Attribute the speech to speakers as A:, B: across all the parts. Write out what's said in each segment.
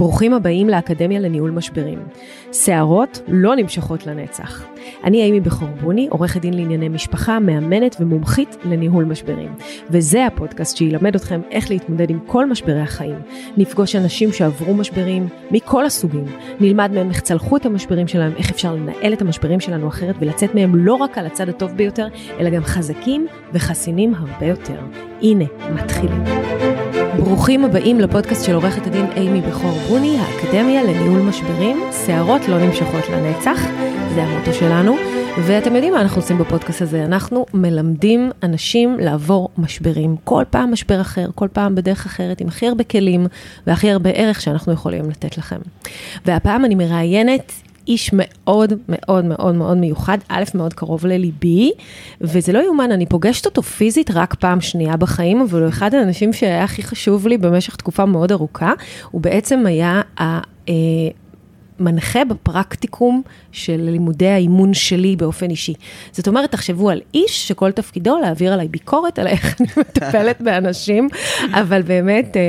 A: ברוכים הבאים לאקדמיה לניהול משברים. שערות לא נמשכות לנצח. אני אימי בכור בוני, עורכת דין לענייני משפחה, מאמנת ומומחית לניהול משברים. וזה הפודקאסט שילמד אתכם איך להתמודד עם כל משברי החיים. נפגוש אנשים שעברו משברים מכל הסוגים. נלמד מהם איך צלחו את המשברים שלהם, איך אפשר לנהל את המשברים שלנו אחרת ולצאת מהם לא רק על הצד הטוב ביותר, אלא גם חזקים וחסינים הרבה יותר. הנה, מתחילים. ברוכים הבאים לפודקאסט של עורכת הדין אימי בכור בוני, האקדמיה לניהול משברים. שערות לא נמשכות לנצח, זה המוטו שלנו. ואתם יודעים מה אנחנו עושים בפודקאסט הזה? אנחנו מלמדים אנשים לעבור משברים. כל פעם משבר אחר, כל פעם בדרך אחרת, עם הכי הרבה כלים והכי הרבה ערך שאנחנו יכולים לתת לכם. והפעם אני מראיינת איש מאוד מאוד מאוד מאוד מיוחד, א', מאוד קרוב לליבי, וזה לא יאומן, אני פוגשת אותו פיזית רק פעם שנייה בחיים, אבל הוא אחד האנשים שהיה הכי חשוב לי במשך תקופה מאוד ארוכה, הוא בעצם היה ה... מנחה בפרקטיקום של לימודי האימון שלי באופן אישי. זאת אומרת, תחשבו על איש שכל תפקידו להעביר עליי ביקורת על איך אני מטפלת באנשים, אבל באמת אה,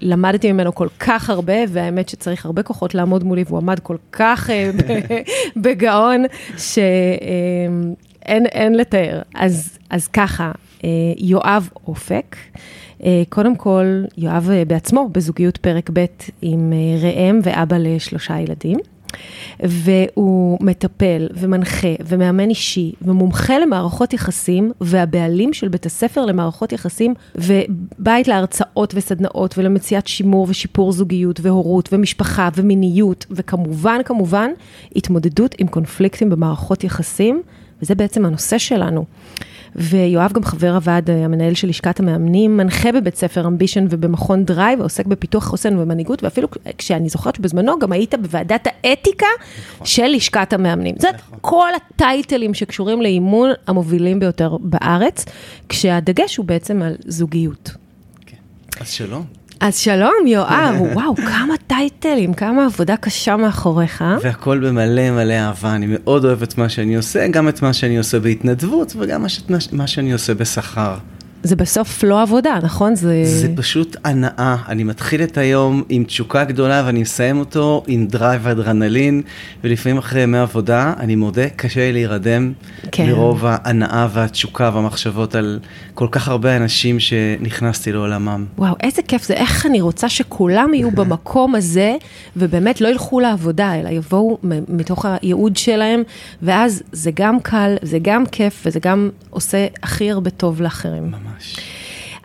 A: למדתי ממנו כל כך הרבה, והאמת שצריך הרבה כוחות לעמוד מולי, והוא עמד כל כך אה, בגאון, שאין אה, לתאר. אז, אז ככה, אה, יואב אופק. אה, קודם כל, יואב אה, בעצמו בזוגיות פרק ב' עם אה, ראם ואבא לשלושה ילדים. והוא מטפל ומנחה ומאמן אישי ומומחה למערכות יחסים והבעלים של בית הספר למערכות יחסים ובית להרצאות וסדנאות ולמציאת שימור ושיפור זוגיות והורות ומשפחה ומיניות וכמובן, כמובן, התמודדות עם קונפליקטים במערכות יחסים, וזה בעצם הנושא שלנו. ויואב גם חבר הוועד המנהל של לשכת המאמנים, מנחה בבית ספר אמבישן ובמכון דרייב, ועוסק בפיתוח חוסן ומנהיגות, ואפילו כשאני זוכרת שבזמנו גם היית בוועדת האתיקה נכון. של לשכת המאמנים. זאת נכון. כל הטייטלים שקשורים לאימון המובילים ביותר בארץ, כשהדגש הוא בעצם על זוגיות.
B: כן. אז שלום.
A: אז שלום, יואב, וואו, כמה טייטלים, כמה עבודה קשה מאחוריך.
B: והכל במלא מלא אהבה, אני מאוד אוהב את מה שאני עושה, גם את מה שאני עושה בהתנדבות וגם מה שאני עושה בשכר.
A: זה בסוף לא עבודה, נכון?
B: זה... זה פשוט הנאה. אני מתחיל את היום עם תשוקה גדולה ואני מסיים אותו עם drive ואדרנלין, ולפעמים אחרי ימי עבודה, אני מודה, קשה לי להירדם כן. מרוב ההנאה והתשוקה והמחשבות על כל כך הרבה אנשים שנכנסתי לעולמם.
A: וואו, איזה כיף זה. איך אני רוצה שכולם יהיו במקום הזה, ובאמת לא ילכו לעבודה, אלא יבואו מתוך הייעוד שלהם, ואז זה גם קל, זה גם כיף, וזה גם עושה הכי הרבה טוב לאחרים. ממש. ממש.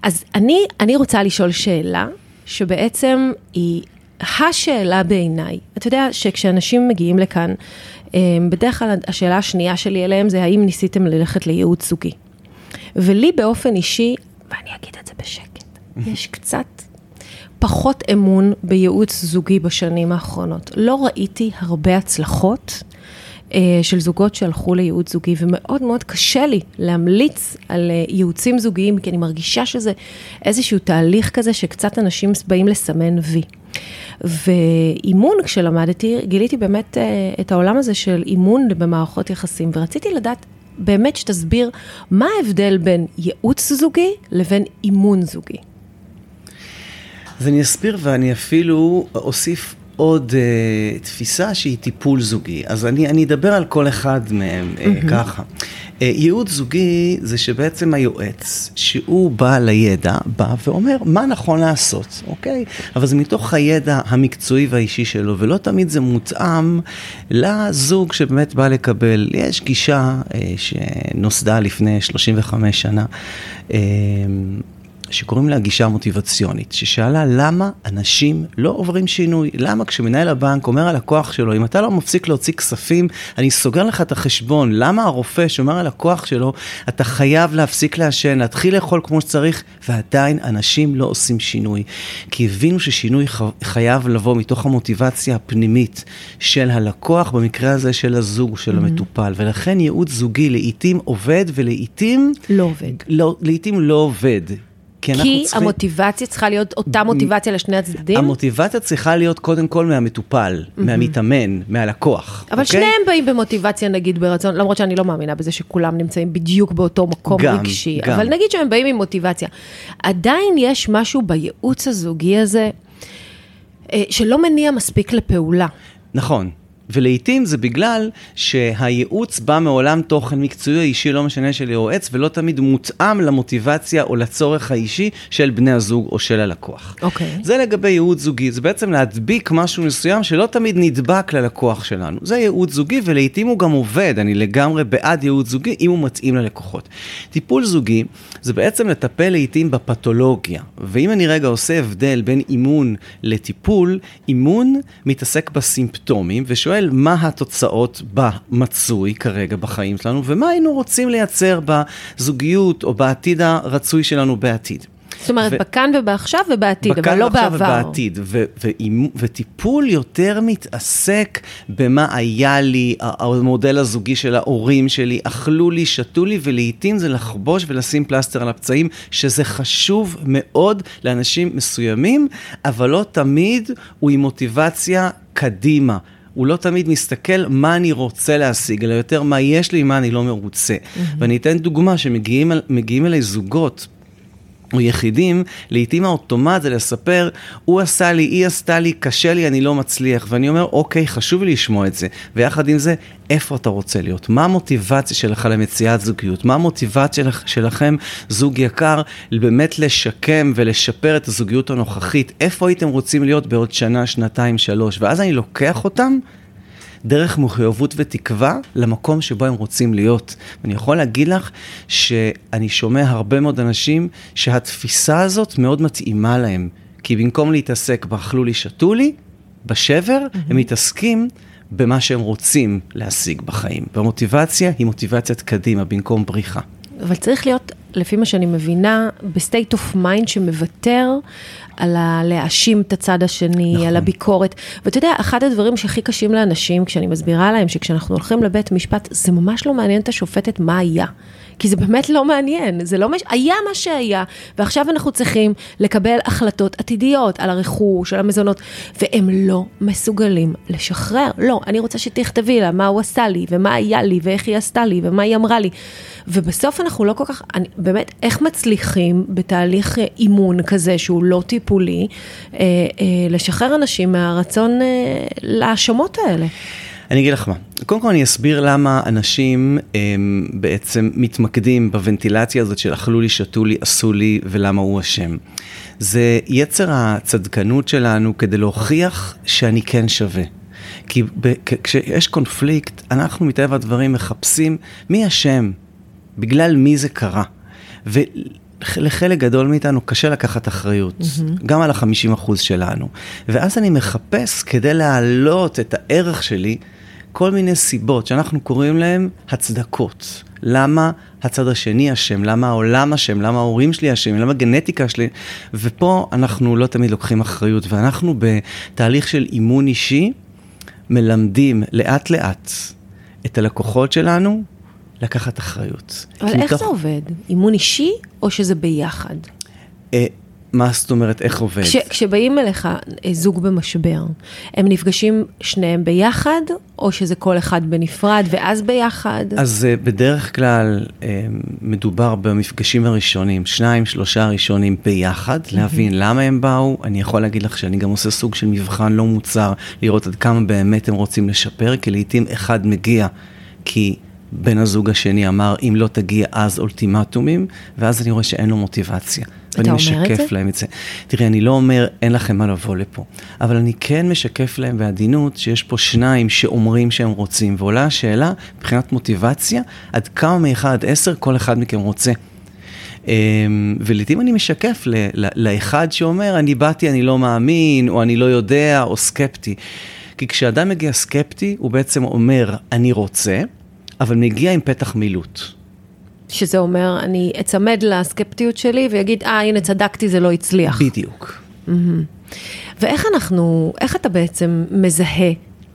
A: אז אני, אני רוצה לשאול שאלה, שבעצם היא השאלה בעיניי. אתה יודע שכשאנשים מגיעים לכאן, אה, בדרך כלל השאלה השנייה שלי אליהם זה האם ניסיתם ללכת לייעוץ זוגי. ולי באופן אישי, ואני אגיד את זה בשקט, יש קצת פחות אמון בייעוץ זוגי בשנים האחרונות. לא ראיתי הרבה הצלחות של זוגות שהלכו לייעוץ זוגי, ומאוד מאוד קשה לי להמליץ על אה, ייעוצים זוגיים, כי אני מרגישה שזה איזשהו תהליך כזה שקצת אנשים באים לסמן וי. ואימון, כשלמדתי, גיליתי באמת אה, את העולם הזה של אימון במערכות יחסים, ורציתי לדעת באמת שתסביר מה ההבדל בין ייעוץ זוגי לבין אימון זוגי.
B: אז אני אסביר ואני אפילו אוסיף עוד uh, תפיסה שהיא טיפול זוגי. אז אני, אני אדבר על כל אחד מהם mm-hmm. uh, ככה. Uh, ייעוץ זוגי זה שבעצם היועץ, שהוא בעל הידע, בא ואומר מה נכון לעשות, אוקיי? אבל זה מתוך הידע המקצועי והאישי שלו, ולא תמיד זה מותאם לזוג שבאמת בא לקבל. יש גישה uh, שנוסדה לפני 35 שנה. Uh, שקוראים לה גישה מוטיבציונית, ששאלה למה אנשים לא עוברים שינוי, למה כשמנהל הבנק אומר על לקוח שלו, אם אתה לא מפסיק להוציא כספים, אני סוגר לך את החשבון, למה הרופא שאומר על לקוח שלו, אתה חייב להפסיק לעשן, להתחיל לאכול כמו שצריך, ועדיין אנשים לא עושים שינוי. כי הבינו ששינוי חייב לבוא מתוך המוטיבציה הפנימית של הלקוח, במקרה הזה של הזוג, של mm-hmm. המטופל, ולכן ייעוץ זוגי לעיתים עובד ולעיתים...
A: לא עובד.
B: לא, לעיתים לא עובד.
A: כי, כי צריכים... המוטיבציה צריכה להיות אותה מוטיבציה לשני הצדדים?
B: המוטיבציה צריכה להיות קודם כל מהמטופל, mm-hmm. מהמתאמן, מהלקוח.
A: אבל okay? אוקיי? שניהם באים במוטיבציה נגיד ברצון, למרות שאני לא מאמינה בזה שכולם נמצאים בדיוק באותו מקום גם, רגשי, גם. אבל נגיד שהם באים עם מוטיבציה. עדיין יש משהו בייעוץ הזוגי הזה, אה, שלא מניע מספיק לפעולה.
B: נכון. ולעיתים זה בגלל שהייעוץ בא מעולם תוכן מקצועי אישי, לא משנה של יועץ, ולא תמיד מותאם למוטיבציה או לצורך האישי של בני הזוג או של הלקוח.
A: אוקיי.
B: זה לגבי ייעוץ זוגי, זה בעצם להדביק משהו מסוים שלא תמיד נדבק ללקוח שלנו. זה ייעוץ זוגי ולעיתים הוא גם עובד, אני לגמרי בעד ייעוץ זוגי אם הוא מתאים ללקוחות. טיפול זוגי זה בעצם לטפל לעיתים בפתולוגיה, ואם אני רגע עושה הבדל בין אימון לטיפול, אימון מתעסק בסימפטומים ושואל שואל מה התוצאות במצוי כרגע בחיים שלנו, ומה היינו רוצים לייצר בזוגיות או בעתיד הרצוי שלנו בעתיד.
A: זאת אומרת, ו... בכאן ובעכשיו ובעתיד, אבל לא בעבר.
B: בכאן ועכשיו ובעתיד, ו- ו- וטיפול יותר מתעסק במה היה לי, המודל הזוגי של ההורים שלי, אכלו לי, שתו לי, ולעיתים זה לחבוש ולשים פלסטר על הפצעים, שזה חשוב מאוד לאנשים מסוימים, אבל לא תמיד הוא עם מוטיבציה קדימה. הוא לא תמיד מסתכל מה אני רוצה להשיג, אלא יותר מה יש לי, מה אני לא מרוצה. Mm-hmm. ואני אתן דוגמה שמגיעים אליי זוגות. או יחידים, לעתים האוטומט זה לספר, הוא עשה לי, היא עשתה לי, קשה לי, אני לא מצליח. ואני אומר, אוקיי, חשוב לי לשמוע את זה. ויחד עם זה, איפה אתה רוצה להיות? מה המוטיבציה שלך למציאת זוגיות? מה המוטיבציה שלכם, זוג יקר, באמת לשקם ולשפר את הזוגיות הנוכחית? איפה הייתם רוצים להיות בעוד שנה, שנתיים, שלוש? ואז אני לוקח אותם דרך מחויבות ותקווה למקום שבו הם רוצים להיות. ואני יכול להגיד לך שאני שומע הרבה מאוד אנשים שהתפיסה הזאת מאוד מתאימה להם. כי במקום להתעסק באכלו לי, שתו לי, בשבר, mm-hmm. הם מתעסקים במה שהם רוצים להשיג בחיים. והמוטיבציה היא מוטיבציית קדימה במקום בריחה.
A: אבל צריך להיות, לפי מה שאני מבינה, ב state of mind שמוותר על הלהאשים את הצד השני, נכון. על הביקורת. ואתה יודע, אחד הדברים שהכי קשים לאנשים, כשאני מסבירה להם שכשאנחנו הולכים לבית משפט, זה ממש לא מעניין את השופטת מה היה. כי זה באמת לא מעניין, זה לא, מש... היה מה שהיה, ועכשיו אנחנו צריכים לקבל החלטות עתידיות על הרכוש, על המזונות, והם לא מסוגלים לשחרר. לא, אני רוצה שתכתבי לה מה הוא עשה לי, ומה היה לי, ואיך היא עשתה לי, ומה היא אמרה לי. ובסוף אנחנו לא כל כך, אני, באמת, איך מצליחים בתהליך אימון כזה שהוא לא טיפולי, אה, אה, לשחרר אנשים מהרצון אה, להאשמות האלה?
B: אני אגיד לך מה, קודם כל אני אסביר למה אנשים הם, בעצם מתמקדים בוונטילציה הזאת של אכלו לי, שתו לי, עשו לי ולמה הוא אשם. זה יצר הצדקנות שלנו כדי להוכיח שאני כן שווה. כי ב- כשיש קונפליקט, אנחנו מטבע הדברים מחפשים מי אשם, בגלל מי זה קרה. ולחלק גדול מאיתנו קשה לקחת אחריות, mm-hmm. גם על החמישים אחוז שלנו. ואז אני מחפש כדי להעלות את הערך שלי, כל מיני סיבות שאנחנו קוראים להן הצדקות. למה הצד השני אשם, למה העולם אשם, למה ההורים שלי אשם, למה הגנטיקה שלי, ופה אנחנו לא תמיד לוקחים אחריות, ואנחנו בתהליך של אימון אישי מלמדים לאט לאט את הלקוחות שלנו לקחת אחריות.
A: אבל איך מתוך... זה עובד? אימון אישי או שזה ביחד?
B: אה, מה זאת אומרת, איך עובד?
A: כש, כשבאים אליך אה, זוג במשבר, הם נפגשים שניהם ביחד, או שזה כל אחד בנפרד ואז ביחד?
B: אז uh, בדרך כלל uh, מדובר במפגשים הראשונים, שניים, שלושה ראשונים ביחד. להבין למה הם באו. אני יכול להגיד לך שאני גם עושה סוג של מבחן לא מוצר, לראות עד כמה באמת הם רוצים לשפר, כי לעיתים אחד מגיע כי... בן הזוג השני אמר, אם לא תגיע אז אולטימטומים, ואז אני רואה שאין לו מוטיבציה.
A: ואני משקף
B: להם את זה. תראי, אני לא אומר, אין לכם מה לבוא לפה, אבל אני כן משקף להם בעדינות שיש פה שניים שאומרים שהם רוצים, ועולה השאלה, מבחינת מוטיבציה, עד כמה מ-1 עד 10 כל אחד מכם רוצה. אמ, ולעיתים אני משקף לאחד שאומר, אני באתי, אני לא מאמין, או אני לא יודע, או סקפטי. כי כשאדם מגיע סקפטי, הוא בעצם אומר, אני רוצה, אבל מגיע עם פתח מילוט.
A: שזה אומר, אני אצמד לסקפטיות שלי ויגיד, אה, הנה צדקתי, זה לא הצליח.
B: בדיוק. Mm-hmm.
A: ואיך אנחנו, איך אתה בעצם מזהה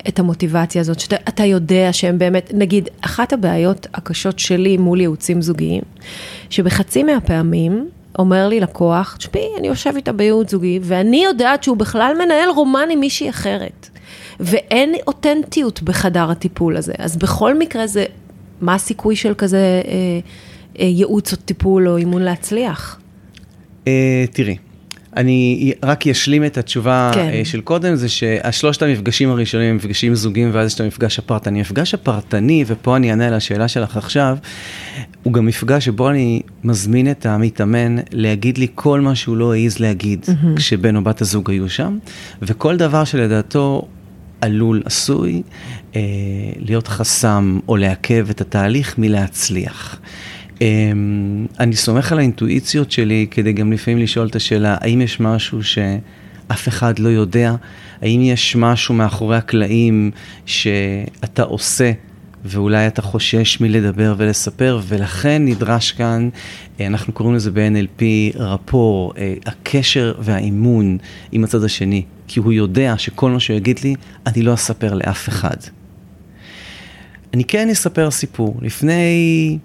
A: את המוטיבציה הזאת, שאתה יודע שהם באמת, נגיד, אחת הבעיות הקשות שלי מול ייעוצים זוגיים, שבחצי מהפעמים אומר לי לקוח, תשמעי, אני יושב איתה בייעוץ זוגי, ואני יודעת שהוא בכלל מנהל רומן עם מישהי אחרת. ואין אותנטיות בחדר הטיפול הזה. אז בכל מקרה זה, מה הסיכוי של כזה אה, אה, ייעוץ או טיפול או אימון להצליח?
B: אה, תראי, אני רק אשלים את התשובה
A: כן.
B: כן. של קודם, זה שהשלושת המפגשים הראשונים הם מפגשים זוגיים, ואז יש את המפגש הפרטני. המפגש הפרטני, ופה אני אענה על השאלה שלך עכשיו, הוא גם מפגש שבו אני מזמין את המתאמן להגיד לי כל מה שהוא לא העז להגיד mm-hmm. כשבן או בת הזוג היו שם, וכל דבר שלדעתו עלול, עשוי, אה, להיות חסם או לעכב את התהליך מלהצליח. אמ, אני סומך על האינטואיציות שלי כדי גם לפעמים לשאול את השאלה, האם יש משהו שאף אחד לא יודע? האם יש משהו מאחורי הקלעים שאתה עושה ואולי אתה חושש מלדבר ולספר, ולכן נדרש כאן, אה, אנחנו קוראים לזה ב-NLP רפור, אה, הקשר והאימון עם הצד השני, כי הוא יודע שכל מה שהוא יגיד לי, אני לא אספר לאף אחד. אני כן אספר סיפור. לפני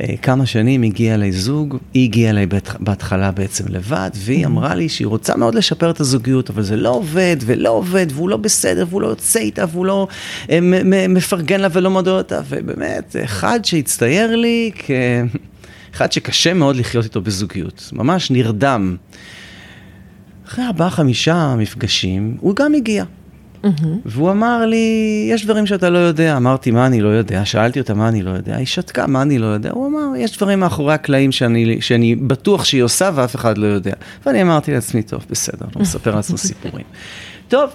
B: אה, כמה שנים הגיע אליי זוג, היא הגיעה אליי בהתחלה בעצם לבד, והיא אמרה לי שהיא רוצה מאוד לשפר את הזוגיות, אבל זה לא עובד ולא עובד, והוא לא בסדר, והוא לא יוצא איתה, והוא לא אה, מפרגן לה ולא מודד אותה, ובאמת, אחד שהצטייר לי כאחד שקשה מאוד לחיות איתו בזוגיות, ממש נרדם. אחרי ארבעה-חמישה מפגשים, הוא גם הגיע. Mm-hmm. והוא אמר לי, יש דברים שאתה לא יודע. אמרתי, מה אני לא יודע? שאלתי אותה, מה אני לא יודע? היא שתקה, מה אני לא יודע? הוא אמר, יש דברים מאחורי הקלעים שאני, שאני בטוח שהיא עושה ואף אחד לא יודע. ואני אמרתי לעצמי, טוב, בסדר, לא מספר לעצמו סיפורים. טוב,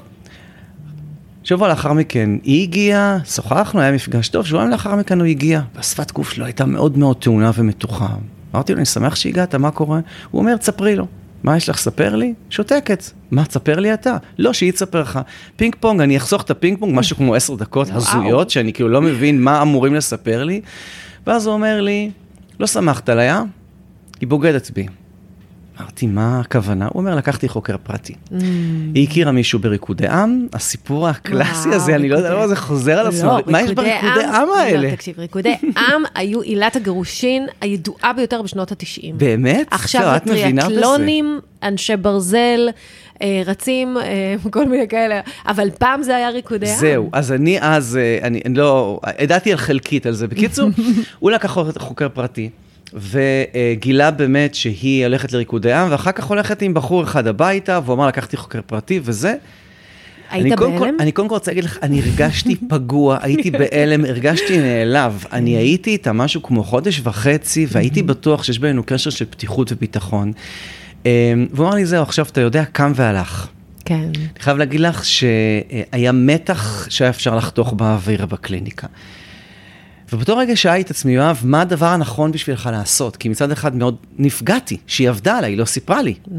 B: שבוע לאחר מכן היא הגיעה, שוחחנו, היה מפגש טוב, שבועיים לאחר מכן הוא הגיע, והשפת גוף שלו הייתה מאוד מאוד טעונה ומתוחה. אמרתי לו, אני שמח שהגעת, מה קורה? הוא אומר, תספרי לו. מה יש לך לספר לי? שותקת. מה, תספר לי אתה? לא, שהיא תספר לך. פינג פונג, אני אחסוך את הפינג פונג, משהו כמו עשר דקות הזויות, שאני כאילו לא מבין מה אמורים לספר לי. ואז הוא אומר לי, לא שמחת עליה? היא בוגדת בי. אמרתי, מה הכוונה? הוא אומר, לקחתי חוקר פרטי. Mm. היא הכירה מישהו בריקודי עם, הסיפור הקלאסי הזה, אני לא יודע למה זה חוזר על עצמו. מה יש בריקודי עם האלה?
A: לא, תקשיב, ריקודי עם היו עילת הגירושין הידועה ביותר בשנות ה-90.
B: באמת?
A: עכשיו הטריאטלונים, אנשי ברזל, אה, רצים, אה, כל מיני כאלה, אבל פעם זה היה ריקודי עם.
B: זהו, אז אני אז, אה, אני לא, ידעתי על חלקית על זה. בקיצור, הוא לקח חוקר פרטי. וגילה באמת שהיא הולכת לריקודי עם, ואחר כך הולכת עם בחור אחד הביתה, והוא אמר, לקחתי חוקר פרטי וזה.
A: היית בהלם?
B: אני קודם כל רוצה להגיד לך, אני הרגשתי פגוע, הייתי בהלם, הרגשתי נעלב. אני הייתי איתה משהו כמו חודש וחצי, והייתי בטוח שיש בינינו קשר של פתיחות וביטחון. אמ, והוא אמר לי, זהו, עכשיו אתה יודע, קם והלך.
A: כן.
B: אני חייב להגיד לך שהיה מתח שהיה אפשר לחתוך באוויר בקליניקה. ובאותו רגע שאלתי את עצמי, יואב, מה הדבר הנכון בשבילך לעשות? כי מצד אחד מאוד נפגעתי, שהיא עבדה עליי, היא לא סיפרה לי. Mm-hmm.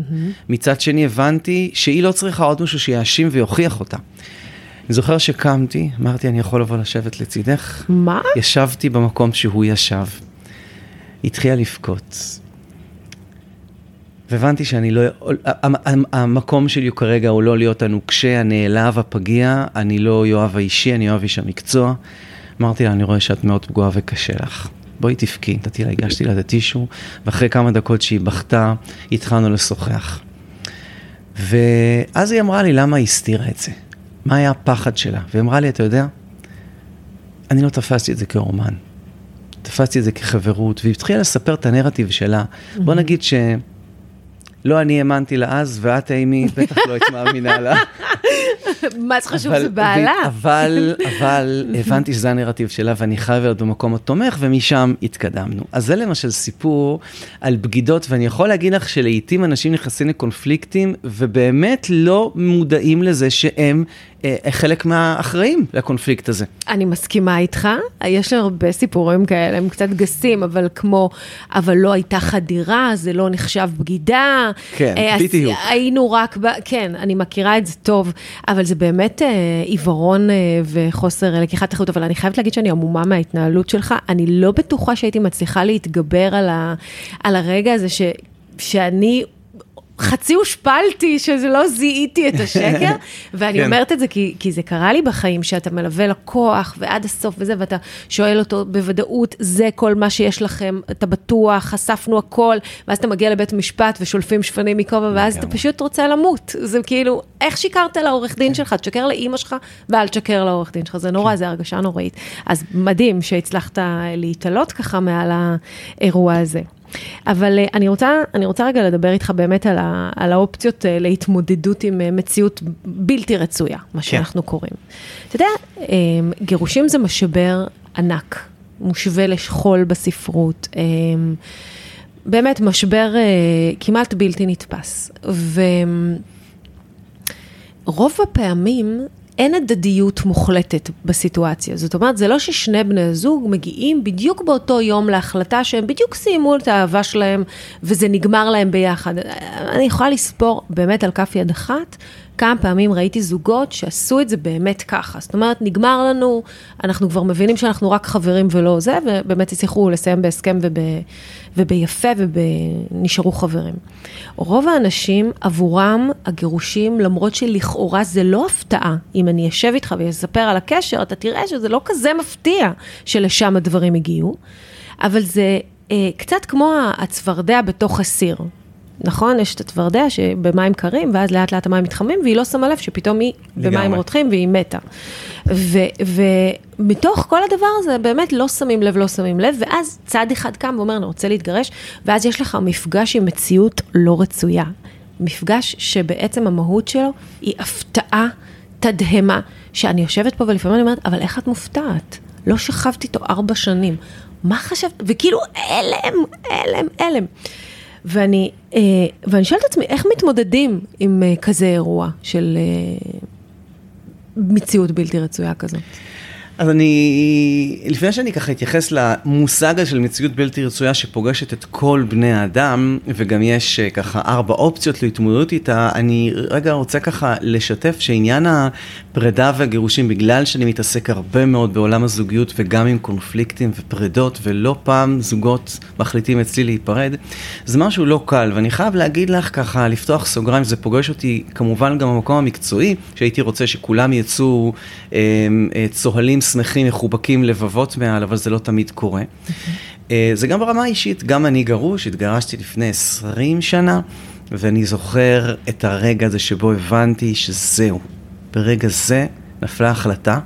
B: מצד שני הבנתי שהיא לא צריכה עוד מישהו שיאשים ויוכיח אותה. אני זוכר שקמתי, אמרתי, אני יכול לבוא לשבת לצידך?
A: מה?
B: ישבתי במקום שהוא ישב. התחילה לבכות. והבנתי שאני לא... המקום שלי כרגע הוא לא להיות הנוקשה, הנעלב, הפגיע, אני לא יואב האישי, אני יואב איש המקצוע. אמרתי לה, אני רואה שאת מאוד פגועה וקשה לך. בואי תבכי, נתתי לה, הגשתי לה את הטישו, ואחרי כמה דקות שהיא בכתה, התחלנו לשוחח. ואז היא אמרה לי, למה היא הסתירה את זה? מה היה הפחד שלה? והיא אמרה לי, אתה יודע, אני לא תפסתי את זה כאומן. תפסתי את זה כחברות, והיא התחילה לספר את הנרטיב שלה. בוא נגיד ש... לא אני האמנתי לה אז, ואת, אימי, בטח לא היית מאמינה לה.
A: מה זה חשוב, זה בעלה.
B: אבל, אבל הבנתי שזה הנרטיב שלה, ואני חייב להיות במקום התומך, ומשם התקדמנו. אז זה למשל סיפור על בגידות, ואני יכול להגיד לך שלעיתים אנשים נכנסים לקונפליקטים, ובאמת לא מודעים לזה שהם חלק מהאחראים לקונפליקט הזה.
A: אני מסכימה איתך, יש הרבה סיפורים כאלה, הם קצת גסים, אבל כמו, אבל לא הייתה חדירה, זה לא נחשב בגידה.
B: כן, אה, בדיוק.
A: היינו רק, ב... כן, אני מכירה את זה טוב, אבל זה באמת אה, עיוורון אה, וחוסר לקיחת אחריות, אבל אני חייבת להגיד שאני עמומה מההתנהלות שלך, אני לא בטוחה שהייתי מצליחה להתגבר על, ה... על הרגע הזה ש... שאני חצי הושפלתי שזה לא זיהיתי את השקר, ואני כן. אומרת את זה כי, כי זה קרה לי בחיים, שאתה מלווה לקוח ועד הסוף וזה, ואתה שואל אותו בוודאות, זה כל מה שיש לכם, אתה בטוח, חשפנו הכל, ואז אתה מגיע לבית משפט ושולפים שפנים מכובע, ואז אתה פשוט רוצה למות. זה כאילו, איך שיקרת לעורך דין שלך? תשקר לאימא שלך ואל תשקר לעורך דין שלך, זה נורא, כן. זה הרגשה נוראית. אז מדהים שהצלחת להתעלות ככה מעל האירוע הזה. אבל אה, אני רוצה, אני רוצה רגע לדבר איתך באמת על, ה, על האופציות אה, להתמודדות עם אה, מציאות בלתי רצויה, מה
B: כן.
A: שאנחנו קוראים. אתה יודע, גירושים זה משבר ענק, מושווה לשכול בספרות. באמת משבר כמעט בלתי נתפס. ורוב הפעמים אין הדדיות מוחלטת בסיטואציה. זאת אומרת, זה לא ששני בני הזוג מגיעים בדיוק באותו יום להחלטה שהם בדיוק סיימו את האהבה שלהם וזה נגמר להם ביחד. אני יכולה לספור באמת על כף יד אחת כמה פעמים ראיתי זוגות שעשו את זה באמת ככה. זאת אומרת, נגמר לנו, אנחנו כבר מבינים שאנחנו רק חברים ולא זה, ובאמת הצליחו לסיים בהסכם וב, וביפה ונשארו חברים. רוב האנשים, עבורם הגירושים, למרות שלכאורה זה לא הפתעה, אם אני אשב איתך ואספר על הקשר, אתה תראה שזה לא כזה מפתיע שלשם הדברים הגיעו, אבל זה אה, קצת כמו הצפרדע בתוך הסיר. נכון? יש את הצפרדע שבמים קרים, ואז לאט לאט המים מתחממים, והיא לא שמה לב שפתאום היא לגמרי. במים רותחים והיא מתה. ומתוך כל הדבר הזה, באמת לא שמים לב, לא שמים לב, ואז צד אחד קם ואומר, אני רוצה להתגרש, ואז יש לך מפגש עם מציאות לא רצויה. מפגש שבעצם המהות שלו היא הפתעה, תדהמה, שאני יושבת פה ולפעמים אני אומרת, אבל איך את מופתעת? לא שכבתי איתו ארבע שנים. מה חשבת? וכאילו, הלם, הלם, הלם. ואני, אה, ואני שואלת את עצמי, איך מתמודדים עם אה, כזה אירוע של אה, מציאות בלתי רצויה כזאת?
B: אז אני, לפני שאני ככה אתייחס למושג הזה של מציאות בלתי רצויה שפוגשת את כל בני האדם, וגם יש אה, ככה ארבע אופציות להתמודדות איתה, אני רגע רוצה ככה לשתף שעניין הפרידה והגירושים, בגלל שאני מתעסק הרבה מאוד בעולם הזוגיות וגם עם קונפליקטים ופרידות, ולא פעם זוגות מחליטים אצלי להיפרד, זה משהו לא קל, ואני חייב להגיד לך ככה, לפתוח סוגריים, זה פוגש אותי כמובן גם במקום המקצועי, שהייתי רוצה שכולם יצאו אה, אה, צוהלים. שמחים, מחובקים, לבבות מעל, אבל זה לא תמיד קורה. אה, זה גם ברמה האישית, גם אני גרוש, התגרשתי לפני 20 שנה, ואני זוכר את הרגע הזה שבו הבנתי שזהו. ברגע זה נפלה החלטה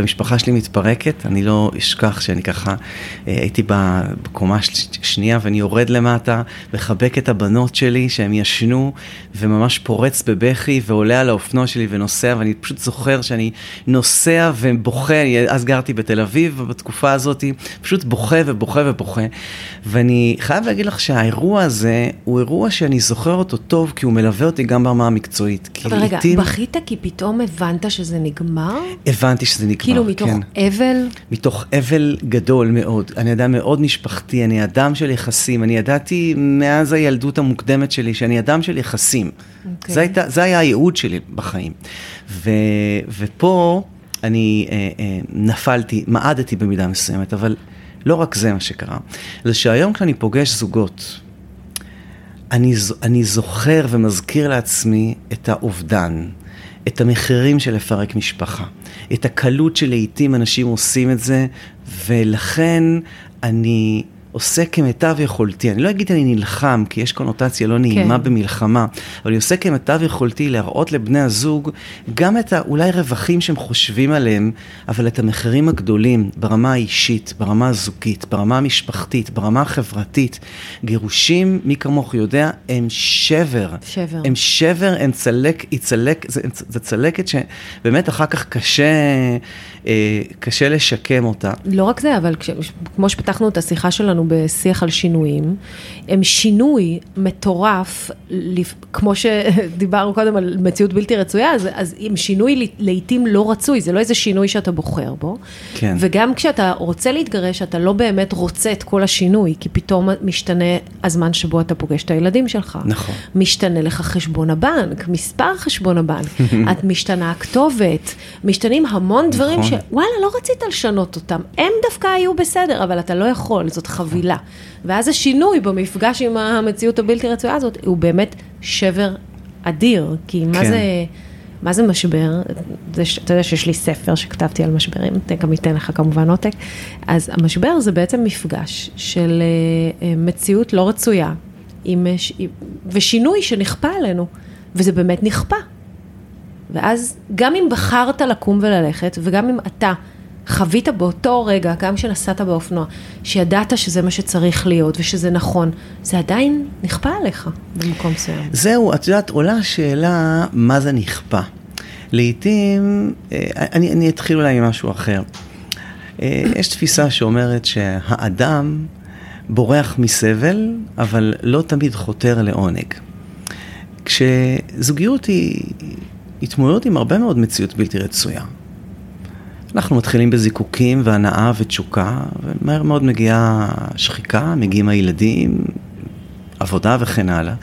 B: והמשפחה שלי מתפרקת, אני לא אשכח שאני ככה אה, הייתי בקומה שנייה ואני יורד למטה, מחבק את הבנות שלי שהם ישנו וממש פורץ בבכי ועולה על האופנוע שלי ונוסע ואני פשוט זוכר שאני נוסע ובוכה, אז גרתי בתל אביב בתקופה הזאת, פשוט בוכה ובוכה ובוכה ואני חייב להגיד לך שהאירוע הזה הוא אירוע שאני זוכר אותו טוב כי הוא מלווה אותי גם ברמה המקצועית.
A: אבל רגע, לעתים... בכית כי פתאום הבנת שזה נגמר?
B: הבנתי שזה נגמר.
A: כאילו מתוך כן. אבל?
B: מתוך אבל גדול מאוד. אני אדם מאוד משפחתי, אני אדם של יחסים. אני ידעתי מאז הילדות המוקדמת שלי שאני אדם של יחסים. Okay. אוקיי. זה, הייתה, זה היה הייעוד שלי בחיים. ו, ופה אני אה, אה, נפלתי, מעדתי במידה מסוימת, אבל לא רק זה מה שקרה. זה שהיום כשאני פוגש זוגות, אני, אני זוכר ומזכיר לעצמי את האובדן, את המחירים של לפרק משפחה. את הקלות שלעיתים אנשים עושים את זה, ולכן אני עושה כמיטב יכולתי. אני לא אגיד אני נלחם, כי יש קונוטציה לא נעימה כן. במלחמה, אבל אני עושה כמיטב יכולתי להראות לבני הזוג גם את האולי רווחים שהם חושבים עליהם, אבל את המחירים הגדולים ברמה האישית, ברמה הזוגית, ברמה המשפחתית, ברמה החברתית. גירושים, מי כמוך יודע, הם שבר.
A: שבר.
B: הם שבר, הם צלק, היא צלק, זה, זה צלקת שבאמת אחר כך קשה, קשה לשקם אותה.
A: לא רק זה, אבל כש, כמו שפתחנו את השיחה שלנו, בשיח על שינויים, הם שינוי מטורף, כמו שדיברנו קודם על מציאות בלתי רצויה, אז, אז עם שינוי לעיתים לא רצוי, זה לא איזה שינוי שאתה בוחר בו.
B: כן.
A: וגם כשאתה רוצה להתגרש, אתה לא באמת רוצה את כל השינוי, כי פתאום משתנה הזמן שבו אתה פוגש את הילדים שלך.
B: נכון.
A: משתנה לך חשבון הבנק, מספר חשבון הבנק, את משתנה הכתובת, משתנים המון דברים נכון. שוואלה, לא רצית לשנות אותם, הם דווקא היו בסדר, אבל אתה לא יכול, זאת חבילה. ואז השינוי במפגש עם המציאות הבלתי רצויה הזאת, הוא באמת שבר אדיר, כי כן. מה זה... מה זה משבר? זה, אתה יודע שיש לי ספר שכתבתי על משברים, גם אתן לך כמובן עותק. אז המשבר זה בעצם מפגש של אה, אה, מציאות לא רצויה, עם, ושינוי שנכפה עלינו, וזה באמת נכפה. ואז גם אם בחרת לקום וללכת, וגם אם אתה חווית באותו רגע, גם כשנסעת באופנוע, שידעת שזה מה שצריך להיות ושזה נכון, זה עדיין נכפה עליך במקום מסוים.
B: זהו, את יודעת, עולה השאלה מה זה נכפה. לעתים, אה, אני, אני אתחיל אולי ממשהו אחר. אה, יש תפיסה שאומרת שהאדם בורח מסבל, אבל לא תמיד חותר לעונג. כשזוגיות היא התמודדות עם הרבה מאוד מציאות בלתי רצויה. אנחנו מתחילים בזיקוקים והנאה ותשוקה, ומהר מאוד מגיעה שחיקה, מגיעים הילדים, עבודה וכן הלאה.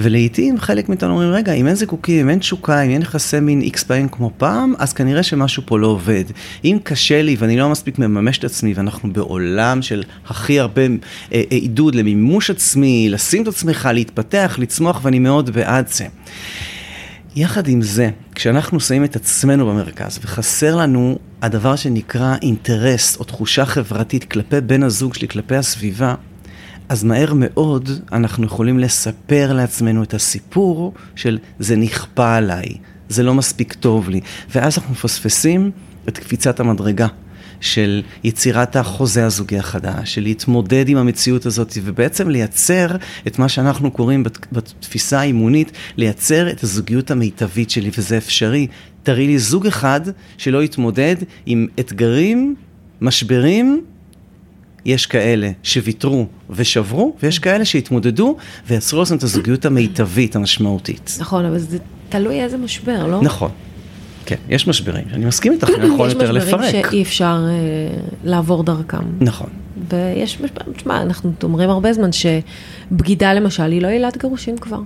B: ולעיתים חלק מאיתנו אומרים, רגע, אם אין זיקוקים, אם אין תשוקה, אם אין יחסי מין איקס פעמים כמו פעם, אז כנראה שמשהו פה לא עובד. אם קשה לי ואני לא מספיק מממש את עצמי, ואנחנו בעולם של הכי הרבה אה, אה, עידוד למימוש עצמי, לשים את עצמך, להתפתח, לצמוח, ואני מאוד בעד זה. יחד עם זה, כשאנחנו שמים את עצמנו במרכז וחסר לנו הדבר שנקרא אינטרס או תחושה חברתית כלפי בן הזוג שלי, כלפי הסביבה, אז מהר מאוד אנחנו יכולים לספר לעצמנו את הסיפור של זה נכפה עליי, זה לא מספיק טוב לי, ואז אנחנו מפספסים את קפיצת המדרגה. של יצירת החוזה הזוגי החדש, של להתמודד עם המציאות הזאת ובעצם לייצר את מה שאנחנו קוראים בתפיסה האימונית, לייצר את הזוגיות המיטבית שלי, וזה אפשרי. תראי לי זוג אחד שלא יתמודד עם אתגרים, משברים, יש כאלה שוויתרו ושברו, ויש כאלה שהתמודדו ויצרו לעצמם את הזוגיות המיטבית המשמעותית.
A: נכון, אבל זה תלוי איזה משבר, לא?
B: נכון. כן, יש משברים, אני מסכים איתך, אני יכול יותר לפרק.
A: יש משברים שאי אפשר uh, לעבור דרכם.
B: נכון.
A: ויש משברים, תשמע, אנחנו אומרים הרבה זמן שבגידה למשל היא לא עילת גירושים כבר.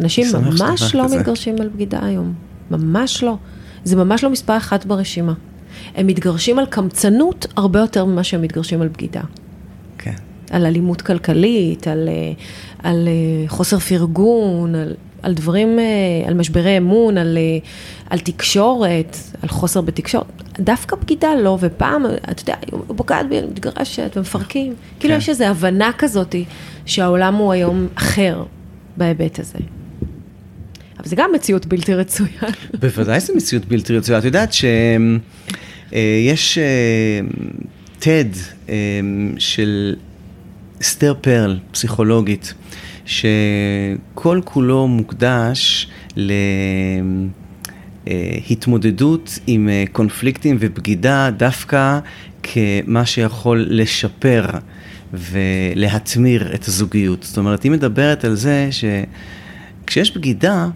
A: אנשים ממש לא מתגרשים על בגידה היום, ממש לא. זה ממש לא מספר אחת ברשימה. הם מתגרשים על קמצנות הרבה יותר ממה שהם מתגרשים על בגידה.
B: כן.
A: על אלימות כלכלית, על, אה, על אה, חוסר פרגון, על, על דברים, אה, על משברי אמון, על, על תקשורת, על חוסר בתקשורת. דווקא בגידה לא, ופעם, אתה יודע, הוא פוגעת בי, אני מתגרשת, ומפרקים. כאילו כן. כאילו יש איזו הבנה כזאת שהעולם הוא היום אחר בהיבט הזה. אבל זה גם מציאות בלתי רצויה.
B: בוודאי זו מציאות בלתי רצויה. את יודעת שיש TED של אסתר פרל, פסיכולוגית, שכל כולו מוקדש להתמודדות עם אה, קונפליקטים ובגידה דווקא כמה שיכול לשפר ולהתמיר את הזוגיות. זאת אומרת, היא מדברת על זה שכשיש בגידה,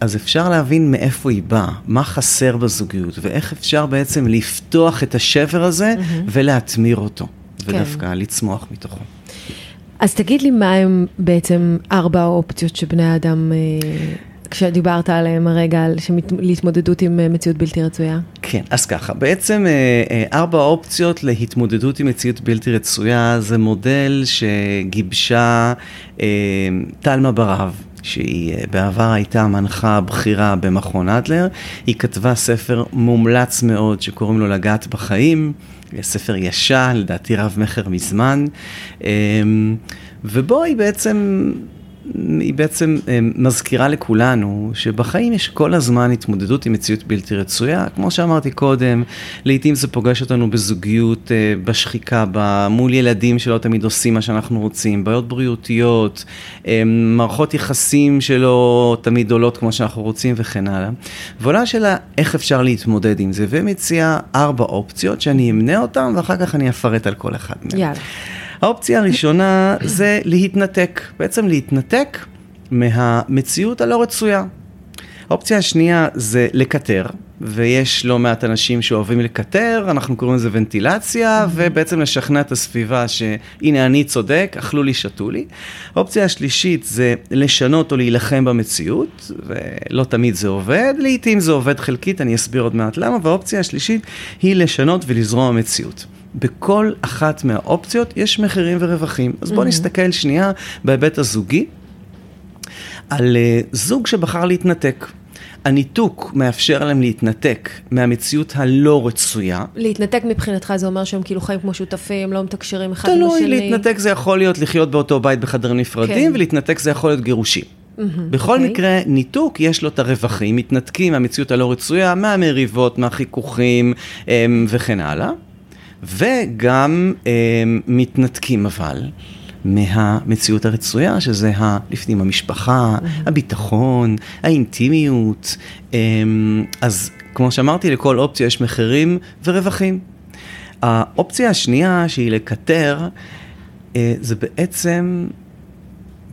B: אז אפשר להבין מאיפה היא באה, מה חסר בזוגיות, ואיך אפשר בעצם לפתוח את השבר הזה mm-hmm. ולהתמיר אותו, כן. ודווקא לצמוח מתוכו.
A: אז תגיד לי מה הם בעצם ארבע האופציות שבני האדם, אה, כשדיברת עליהם הרגע, להתמודדות עם אה, מציאות בלתי רצויה?
B: כן, אז ככה, בעצם אה, ארבע האופציות להתמודדות עם מציאות בלתי רצויה זה מודל שגיבשה תלמה ברב. שהיא בעבר הייתה מנחה בכירה במכון אדלר, היא כתבה ספר מומלץ מאוד שקוראים לו לגעת בחיים. ספר ישן, לדעתי רב מכר מזמן, אמ, ובו היא בעצם היא בעצם אה, מזכירה לכולנו שבחיים יש כל הזמן התמודדות עם מציאות בלתי רצויה. כמו שאמרתי קודם, לעתים זה פוגש אותנו בזוגיות, אה, בשחיקה, מול ילדים שלא תמיד עושים מה שאנחנו רוצים, בעיות בריאותיות, אה, מערכות יחסים שלא תמיד עולות כמו שאנחנו רוצים וכן הלאה. ועולה השאלה איך אפשר להתמודד עם זה, ומציעה ארבע אופציות שאני אמנה אותן ואחר כך אני אפרט על כל אחד מהם.
A: יאללה.
B: האופציה הראשונה זה להתנתק, בעצם להתנתק מהמציאות הלא רצויה. האופציה השנייה זה לקטר, ויש לא מעט אנשים שאוהבים לקטר, אנחנו קוראים לזה ונטילציה, ובעצם לשכנע את הסביבה שהנה אני צודק, אכלו לי, שתו לי. האופציה השלישית זה לשנות או להילחם במציאות, ולא תמיד זה עובד, לעיתים זה עובד חלקית, אני אסביר עוד מעט למה, והאופציה השלישית היא לשנות ולזרום במציאות. בכל אחת מהאופציות יש מחירים ורווחים. אז בואו mm-hmm. נסתכל שנייה בהיבט הזוגי על uh, זוג שבחר להתנתק. הניתוק מאפשר להם להתנתק מהמציאות הלא רצויה.
A: להתנתק מבחינתך זה אומר שהם כאילו חיים כמו שותפים, לא מתקשרים אחד עם השני.
B: תלוי, להתנתק זה יכול להיות לחיות באותו בית בחדרים נפרדים, כן. ולהתנתק זה יכול להיות גירושים. Mm-hmm. בכל
A: אוקיי.
B: מקרה, ניתוק יש לו את הרווחים, מתנתקים מהמציאות הלא רצויה, מהמריבות, מהחיכוכים אמ, וכן הלאה, וגם אמ, מתנתקים אבל. מהמציאות הרצויה, שזה ה, לפנים המשפחה, הביטחון, האינטימיות. אמ, אז כמו שאמרתי, לכל אופציה יש מחירים ורווחים. האופציה השנייה, שהיא לקטר, אה, זה בעצם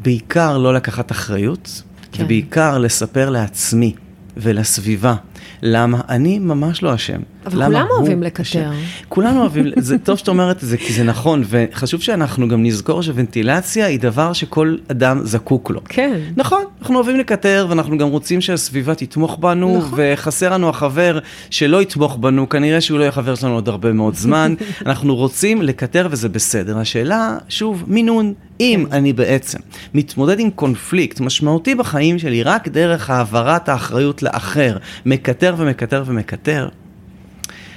B: בעיקר לא לקחת אחריות.
A: כן.
B: ובעיקר לספר לעצמי ולסביבה למה אני ממש לא אשם.
A: אבל כולם אוהבים לקטר.
B: אשם. כולנו אוהבים, זה טוב שאת אומרת את זה, כי זה נכון, וחשוב שאנחנו גם נזכור שוונטילציה היא דבר שכל אדם זקוק לו.
A: כן.
B: נכון, אנחנו אוהבים לקטר ואנחנו גם רוצים שהסביבה תתמוך בנו,
A: נכון.
B: וחסר לנו החבר שלא יתמוך בנו, כנראה שהוא לא יהיה חבר שלנו עוד הרבה מאוד זמן. אנחנו רוצים לקטר וזה בסדר. השאלה, שוב, מינון. אם. אני בעצם מתמודד עם קונפליקט משמעותי בחיים שלי רק דרך העברת האחריות לאחר, מקטר ומקטר ומקטר,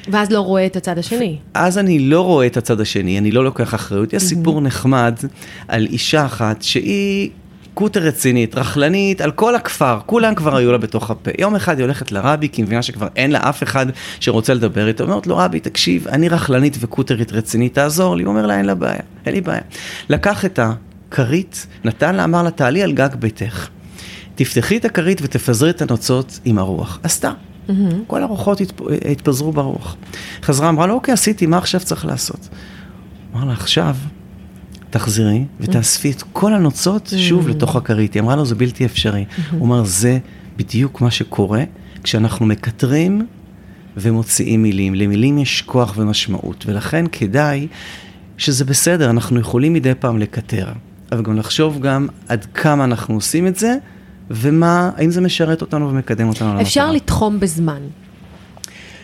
A: ואז לא רואה את הצד השני.
B: אז אני לא רואה את הצד השני, אני לא לוקח אחריות. יש סיפור נחמד על אישה אחת שהיא קוטר רצינית, רכלנית, על כל הכפר, כולם כבר היו לה בתוך הפה. יום אחד היא הולכת לרבי, כי היא מבינה שכבר אין לה אף אחד שרוצה לדבר איתה. אומרת לו, רבי, תקשיב, אני רכלנית וקוטרית רצינית, תעזור לי. הוא אומר לה, אין לה בעיה, אין לי בעיה. לקח את הכרית, נתן לה, אמר לה, תעלי על גג ביתך. תפתחי את הכרית ותפזרי את הנוצות עם הרוח. עשתה. כל הרוחות התפ... התפזרו ברוח. חזרה, אמרה לו, אוקיי, עשיתי, מה עכשיו צריך לעשות? אמר לה, עכשיו תחזרי ותאספי את כל הנוצות שוב לתוך הכרית. היא אמרה לו, זה בלתי אפשרי. הוא אומר, זה בדיוק מה שקורה כשאנחנו מקטרים ומוציאים מילים. למילים יש כוח ומשמעות, ולכן כדאי שזה בסדר, אנחנו יכולים מדי פעם לקטר, אבל גם לחשוב גם עד כמה אנחנו עושים את זה, ומה, האם זה משרת אותנו ומקדם אותנו למטרה.
A: אפשר לתחום בזמן.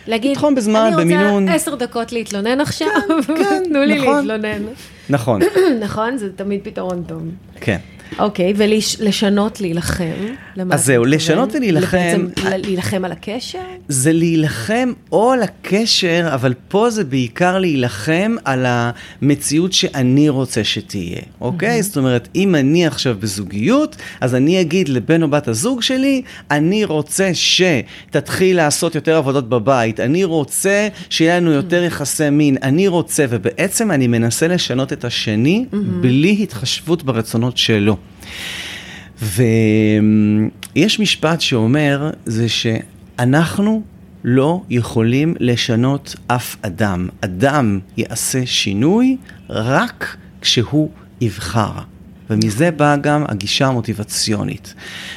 A: להגיד,
B: לתחום בזמן, במינון.
A: אני רוצה עשר דקות להתלונן עכשיו,
B: כן,
A: תנו לי
B: נכון.
A: להתלונן.
B: נכון,
A: נכון? זה תמיד פתרון טוב.
B: כן.
A: אוקיי, ולשנות, להילחם.
B: אז זהו? לשנות ולהילחם-
A: בעצם להילחם על הקשר?
B: זה להילחם או על הקשר, אבל פה זה בעיקר להילחם על המציאות שאני רוצה שתהיה, אוקיי? זאת אומרת, אם אני עכשיו בזוגיות, אז אני אגיד לבן או בת הזוג שלי, אני רוצה שתתחיל לעשות יותר עבודות בבית, אני רוצה שיהיה לנו יותר יחסי מין, אני רוצה, ובעצם אני מנסה לשנות את השני בלי התחשבות ברצונות שלו. ויש משפט שאומר, זה שאנחנו לא יכולים לשנות אף אדם. אדם יעשה שינוי רק כשהוא יבחר. ומזה באה גם הגישה המוטיבציונית.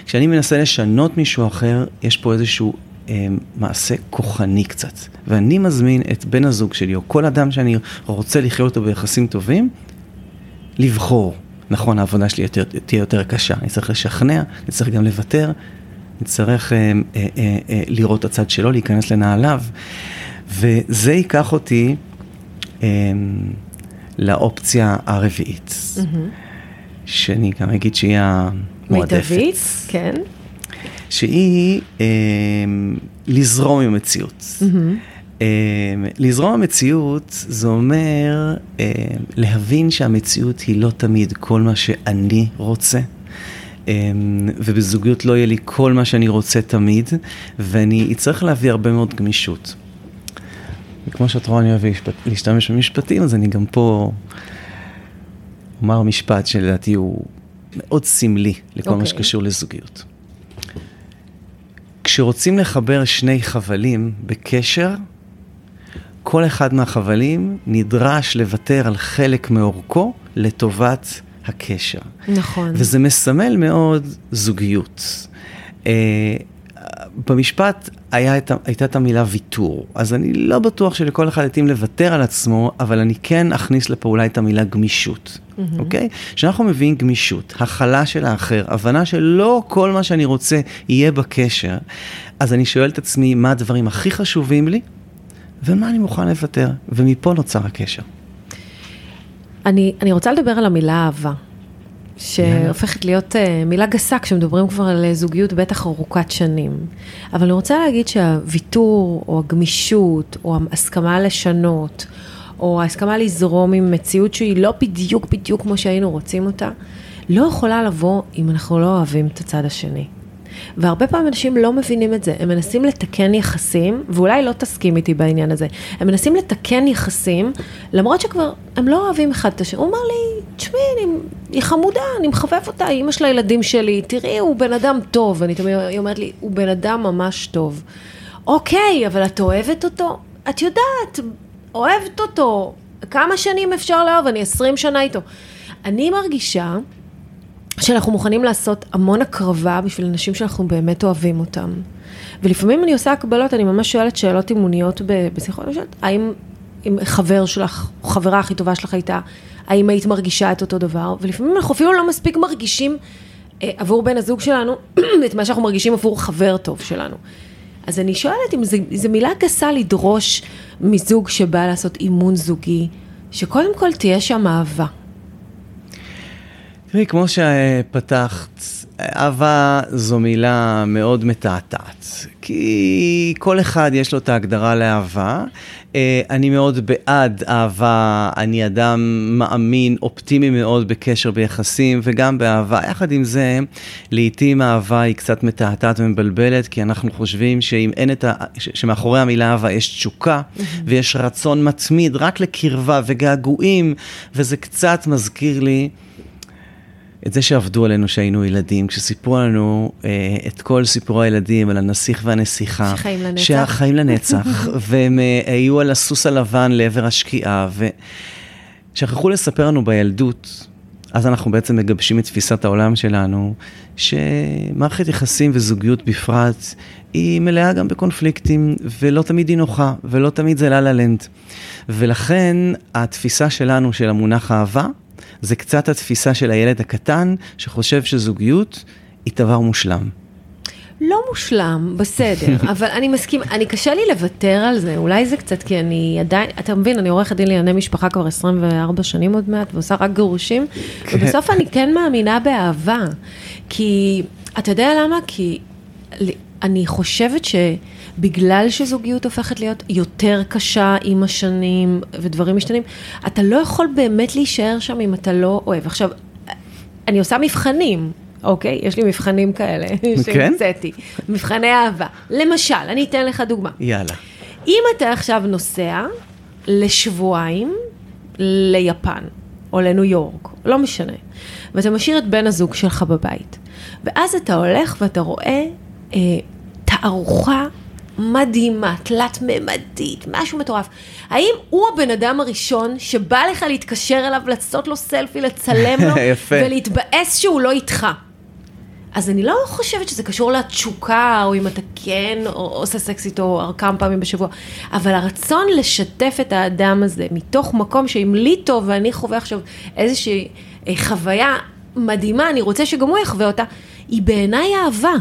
B: כשאני מנסה לשנות מישהו אחר, יש פה איזשהו אה, מעשה כוחני קצת. ואני מזמין את בן הזוג שלי, או כל אדם שאני רוצה לחיות איתו ביחסים טובים, לבחור. נכון, העבודה שלי יותר, תהיה יותר קשה, אני צריך לשכנע, אני צריך גם לוותר, אני צריך אה, אה, אה, אה, לראות את הצד שלו, להיכנס לנעליו, וזה ייקח אותי אה, לאופציה הרביעית, שאני גם אגיד שהיא המועדפת.
A: מיטבית, כן.
B: שהיא אה, לזרום עם המציאות. אה, לזרום עם המציאות זה אומר אה, להבין שהמציאות היא לא תמיד כל מה שאני רוצה. אה, ובזוגיות לא יהיה לי כל מה שאני רוצה תמיד, ואני אצטרך להביא הרבה מאוד גמישות. וכמו שאת רואה, אני אוהב להשתמש במשפטים, אז אני גם פה אומר משפט שלדעתי הוא מאוד סמלי לכל מה
A: אוקיי.
B: שקשור לזוגיות. כשרוצים לחבר שני חבלים בקשר, כל אחד מהחבלים נדרש לוותר על חלק מאורכו לטובת הקשר.
A: נכון.
B: וזה מסמל מאוד זוגיות. אה, במשפט היה את, הייתה את המילה ויתור, אז אני לא בטוח שלכל אחד יתאים לוותר על עצמו, אבל אני כן אכניס לפעולה את המילה גמישות, אוקיי? כשאנחנו מביאים גמישות, הכלה של האחר, הבנה שלא כל מה שאני רוצה יהיה בקשר, אז אני שואל את עצמי מה הדברים הכי חשובים לי, ומה אני מוכן לוותר, ומפה נוצר הקשר.
A: אני, אני רוצה לדבר על המילה אהבה, שהופכת להיות uh, מילה גסה כשמדברים כבר על אה, זוגיות בטח ארוכת שנים. אבל אני רוצה להגיד שהוויתור, או הגמישות, או ההסכמה לשנות, או ההסכמה לזרום עם מציאות שהיא לא בדיוק בדיוק כמו שהיינו רוצים אותה, לא יכולה לבוא אם אנחנו לא אוהבים את הצד השני. והרבה פעמים אנשים לא מבינים את זה, הם מנסים לתקן יחסים, ואולי לא תסכים איתי בעניין הזה, הם מנסים לתקן יחסים, למרות שכבר הם לא אוהבים אחד את השני. הוא אמר לי, תשמעי, היא חמודה, אני מחבב אותה, היא אימא של הילדים שלי, תראי, הוא בן אדם טוב, אני תמיד, היא אומרת לי, הוא בן אדם ממש טוב. אוקיי, אבל את אוהבת אותו? את יודעת, אוהבת אותו. כמה שנים אפשר לאהוב? אני עשרים שנה איתו. אני מרגישה שאנחנו מוכנים לעשות המון הקרבה בשביל אנשים שאנחנו באמת אוהבים אותם. ולפעמים אני עושה הקבלות, אני ממש שואלת שאלות אימוניות בשיחות, אני שואלת, האם אם חבר שלך, או חברה הכי טובה שלך הייתה, האם היית מרגישה את אותו דבר? ולפעמים אנחנו אפילו לא מספיק מרגישים אה, עבור בן הזוג שלנו את מה שאנחנו מרגישים עבור חבר טוב שלנו. אז אני שואלת אם זו מילה גסה לדרוש מזוג שבא לעשות אימון זוגי, שקודם כל תהיה שם אהבה.
B: תראי, כמו שפתחת, אהבה זו מילה מאוד מתעתעת, כי כל אחד יש לו את ההגדרה לאהבה. אה, אני מאוד בעד אהבה, אני אדם מאמין, אופטימי מאוד בקשר ביחסים וגם באהבה. יחד עם זה, לעתים האהבה היא קצת מתעתעת ומבלבלת, כי אנחנו חושבים שאם אין את ה... שמאחורי המילה אהבה יש תשוקה mm-hmm. ויש רצון מתמיד רק לקרבה וגעגועים, וזה קצת מזכיר לי... את זה שעבדו עלינו כשהיינו ילדים, כשסיפרו לנו אה, את כל סיפורי הילדים על הנסיך והנסיכה.
A: שחיים לנצח.
B: שהחיים לנצח, והם אה, היו על הסוס הלבן לעבר השקיעה, ושכחו לספר לנו בילדות, אז אנחנו בעצם מגבשים את תפיסת העולם שלנו, שמערכת יחסים וזוגיות בפרט, היא מלאה גם בקונפליקטים, ולא תמיד היא נוחה, ולא תמיד זה לה לנד. ולכן התפיסה שלנו של המונח אהבה, זה קצת התפיסה של הילד הקטן, שחושב שזוגיות היא דבר מושלם.
A: לא מושלם, בסדר, אבל אני מסכים, אני קשה לי לוותר על זה, אולי זה קצת כי אני עדיין, אתה מבין, אני עורכת דין לענייני משפחה כבר 24 שנים עוד מעט, ועושה רק גירושים, כן. ובסוף אני כן מאמינה באהבה, כי, אתה יודע למה? כי אני חושבת ש... בגלל שזוגיות הופכת להיות יותר קשה עם השנים ודברים משתנים, אתה לא יכול באמת להישאר שם אם אתה לא אוהב. עכשיו, אני עושה מבחנים, אוקיי? יש לי מבחנים כאלה
B: כן?
A: שהמצאתי. מבחני אהבה. למשל, אני אתן לך דוגמה.
B: יאללה.
A: אם אתה עכשיו נוסע לשבועיים ליפן, או לניו יורק, לא משנה, ואתה משאיר את בן הזוג שלך בבית, ואז אתה הולך ואתה רואה אה, תערוכה מדהימה, תלת-ממדית, משהו מטורף. האם הוא הבן אדם הראשון שבא לך להתקשר אליו, לעשות לו סלפי, לצלם לו, ולהתבאס שהוא לא איתך? אז אני לא חושבת שזה קשור לתשוקה, או אם אתה כן או עושה סקס איתו כמה פעמים בשבוע, אבל הרצון לשתף את האדם הזה מתוך מקום שאם לי טוב ואני חווה עכשיו איזושהי אה, חוויה מדהימה, אני רוצה שגם הוא יחווה אותה, היא בעיניי אהבה.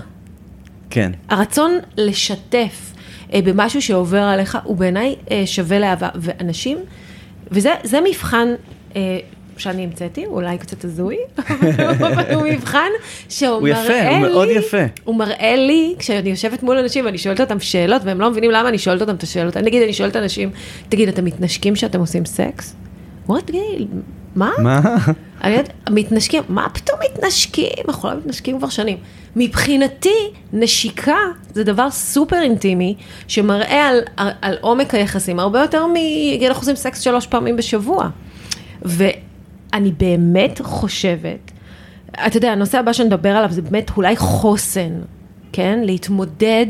B: כן.
A: הרצון לשתף אה, במשהו שעובר עליך הוא בעיניי אה, שווה לאהבה. ואנשים, וזה מבחן אה, שאני המצאתי, אולי קצת הזוי, אבל הוא מבחן שהוא מראה לי...
B: הוא יפה, הוא מאוד יפה.
A: הוא מראה לי, כשאני יושבת מול אנשים ואני שואלת אותם שאלות, והם לא מבינים למה אני שואלת אותם את השאלות. נגיד, אני שואלת אנשים, תגיד, אתם מתנשקים כשאתם עושים סקס? הוא אומר, תגיד, מה?
B: מה?
A: אני יודעת, מתנשקים, מה פתאום מתנשקים? אנחנו לא מתנשקים כבר שנים. מבחינתי, נשיקה זה דבר סופר אינטימי, שמראה על, על, על עומק היחסים, הרבה יותר מ... אנחנו עושים סקס שלוש פעמים בשבוע. ואני באמת חושבת, אתה יודע, הנושא הבא שנדבר עליו זה באמת אולי חוסן, כן? להתמודד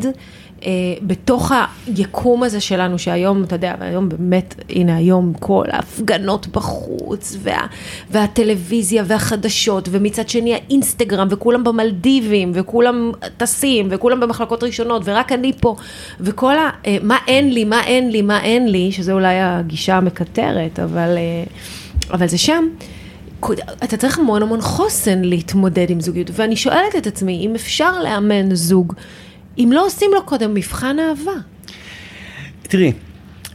A: בתוך היקום הזה שלנו, שהיום, אתה יודע, והיום באמת, הנה היום כל ההפגנות בחוץ, וה, והטלוויזיה והחדשות, ומצד שני האינסטגרם, וכולם במלדיבים, וכולם טסים, וכולם במחלקות ראשונות, ורק אני פה, וכל ה... אה, מה אין לי, מה אין לי, מה אין לי, שזה אולי הגישה המקטרת, אבל, אה, אבל זה שם. אתה צריך המון המון חוסן להתמודד עם זוגיות, ואני שואלת את עצמי, אם אפשר לאמן זוג אם לא עושים לו קודם מבחן אהבה.
B: תראי,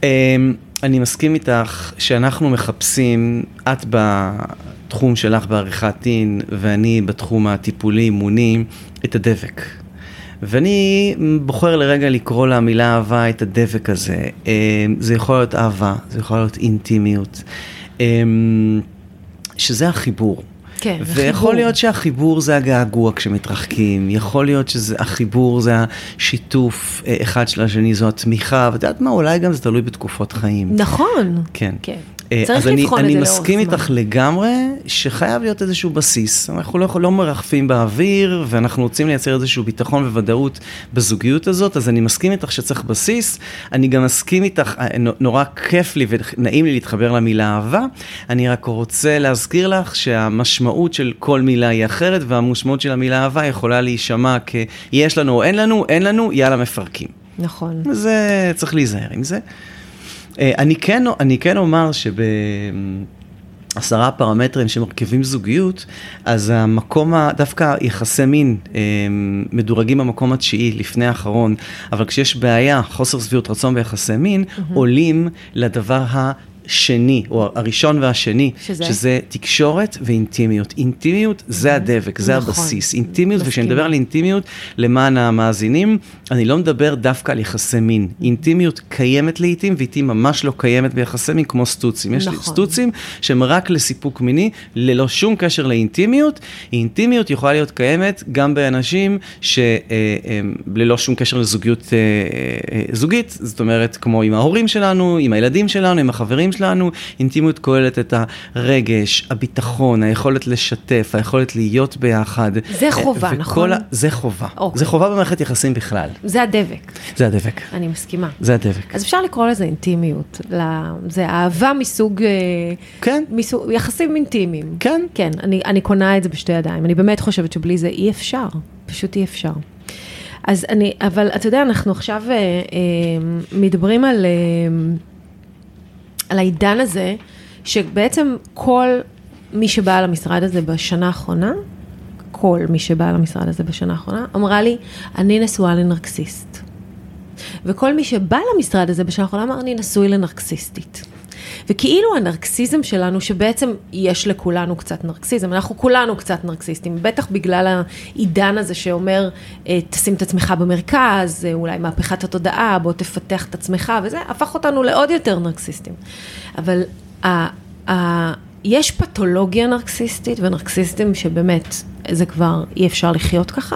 B: אמ, אני מסכים איתך שאנחנו מחפשים, את בתחום שלך בעריכת דין ואני בתחום הטיפולי-אימוני, את הדבק. ואני בוחר לרגע לקרוא למילה אהבה את הדבק הזה. אמ, זה יכול להיות אהבה, זה יכול להיות אינטימיות, אמ, שזה החיבור.
A: כן,
B: ויכול
A: החיבור.
B: להיות שהחיבור זה הגעגוע כשמתרחקים, יכול להיות שהחיבור זה השיתוף אה, אחד של השני, זו התמיכה, ואת יודעת מה, אולי גם זה תלוי בתקופות חיים.
A: נכון.
B: כן.
A: כן.
B: אה,
A: צריך
B: אז אני,
A: לבחון
B: אני
A: את זה לאורך
B: מסכים
A: זמן.
B: איתך לגמרי שחייב להיות איזשהו בסיס. אנחנו לא, לא מרחפים באוויר ואנחנו רוצים לייצר איזשהו ביטחון וודאות בזוגיות הזאת, אז אני מסכים איתך שצריך בסיס. אני גם מסכים איתך, אה, נו- נורא כיף לי ונעים לי להתחבר למילה אהבה. אני רק רוצה להזכיר לך שהמשמעות של כל מילה היא אחרת והמשמעות של המילה אהבה יכולה להישמע כ-יש לנו או אין לנו, אין לנו, יאללה מפרקים.
A: נכון.
B: זה, צריך להיזהר עם זה. אה, אני כן, אני כן אומר שבעשרה פרמטרים שמרכיבים זוגיות, אז המקום, ה- דווקא יחסי מין אה, מדורגים במקום התשיעי לפני האחרון, אבל כשיש בעיה, חוסר שביעות רצון ביחסי מין, עולים לדבר שני, או הראשון והשני,
A: שזה?
B: שזה תקשורת ואינטימיות. אינטימיות זה הדבק, זה
A: נכון.
B: הבסיס. אינטימיות, וכשאני. מדבר על אינטימיות, למען המאזינים, אני לא מדבר דווקא על יחסי מין. אינטימיות קיימת לעיתים, והיא ממש לא קיימת ביחסי מין כמו סטוצים. יש
A: נכון.
B: סטוצים שהם רק לסיפוק מיני, ללא שום קשר לאינטימיות. אינטימיות יכולה להיות קיימת גם באנשים שללא שום קשר לזוגיות אה, אה, זוגית, זאת אומרת, כמו עם ההורים שלנו, עם הילדים שלנו, עם החברים שלנו, אינטימיות כוללת את הרגש, הביטחון, היכולת לשתף, היכולת להיות ביחד.
A: זה חובה, נכון?
B: ה- זה חובה.
A: אוקיי.
B: זה חובה במערכת יחסים בכלל.
A: זה הדבק,
B: זה הדבק.
A: אני מסכימה.
B: זה הדבק.
A: אז אפשר לקרוא לזה אינטימיות. ל- זה אהבה מסוג... אה,
B: כן.
A: מסוג יחסים אינטימיים.
B: כן.
A: כן, אני, אני קונה את זה בשתי ידיים. אני באמת חושבת שבלי זה אי אפשר. פשוט אי אפשר. אז אני, אבל אתה יודע, אנחנו עכשיו אה, אה, מדברים על, אה, על העידן הזה, שבעצם כל מי שבא למשרד הזה בשנה האחרונה, כל מי שבא למשרד הזה בשנה האחרונה, אמרה לי, אני נשואה לנרקסיסט. וכל מי שבא למשרד הזה בשנה האחרונה אמר, אני נשוי לנרקסיסטית. וכאילו הנרקסיזם שלנו, שבעצם יש לכולנו קצת נרקסיזם, אנחנו כולנו קצת נרקסיסטים, בטח בגלל העידן הזה שאומר, אה, תשים את עצמך במרכז, אה, אולי מהפכת התודעה, בוא תפתח את עצמך, וזה הפך אותנו לעוד יותר נרקסיסטים. אבל ה, ה, יש פתולוגיה נרקסיסטית ונרקסיסטים שבאמת, זה כבר אי אפשר לחיות ככה,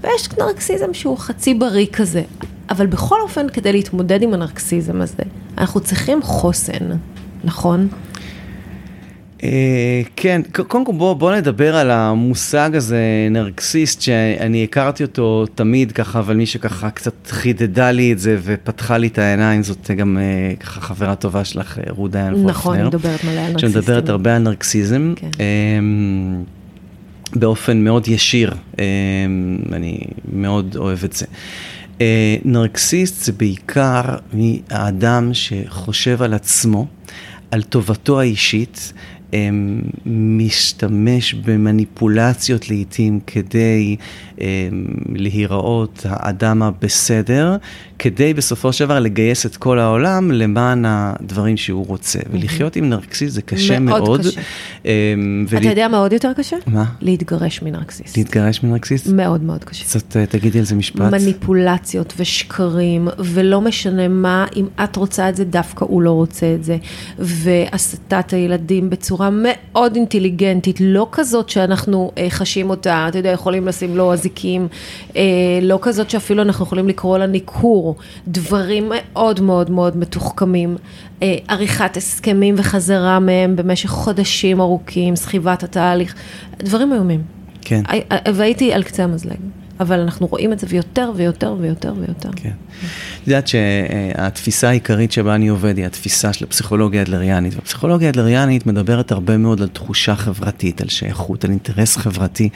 A: ויש נרקסיזם שהוא חצי בריא כזה. אבל בכל אופן, כדי להתמודד עם הנרקסיזם הזה, אנחנו צריכים חוסן, נכון?
B: אה, כן, קודם כל בוא, בוא נדבר על המושג הזה, נרקסיסט, שאני הכרתי אותו תמיד ככה, אבל מי שככה קצת חידדה לי את זה ופתחה לי את העיניים, זאת גם אה, ככה חברה טובה שלך, אה, רות דיין פופנר.
A: נכון, היא מדברת מלא על נרקסיסטים.
B: שמדברת הרבה על נרקסיזם.
A: כן.
B: אמ, באופן מאוד ישיר, אמ, אני מאוד אוהב את זה. נרקסיסט זה בעיקר האדם שחושב על עצמו, על טובתו האישית, משתמש במניפולציות לעיתים כדי אמ, להיראות האדם הבסדר, כדי בסופו של דבר לגייס את כל העולם למען הדברים שהוא רוצה. ולחיות עם נרקסיסט זה קשה
A: מאוד
B: מאוד.
A: קשה.
B: אמ,
A: אתה
B: ולה-
A: יודע מה עוד יותר קשה?
B: מה?
A: להתגרש מנרקסיסט.
B: להתגרש מנרקסיסט?
A: מאוד מאוד קשה.
B: קצת אה, תגידי על זה משפט.
A: מניפולציות ושקרים, ולא משנה מה, אם את רוצה את זה, דווקא הוא לא רוצה את זה. והסתת הילדים בצורה מאוד אינטליגנטית, לא כזאת שאנחנו אה, חשים אותה, אתה יודע, יכולים לשים לו אזיקים, אה, לא כזאת שאפילו אנחנו יכולים לקרוא לה ניכור, דברים מאוד מאוד מאוד מתוחכמים, אה, עריכת הסכמים וחזרה מהם במשך חודשים ארוכים, סחיבת התהליך, דברים איומים.
B: כן.
A: הי- והייתי על קצה המזלג, אבל אנחנו רואים את זה ויותר ויותר ויותר ויותר.
B: כן. את יודעת שהתפיסה העיקרית שבה אני עובד היא התפיסה של הפסיכולוגיה האדלריאנית. והפסיכולוגיה האדלריאנית מדברת הרבה מאוד על תחושה חברתית, על שייכות, על אינטרס חברתי.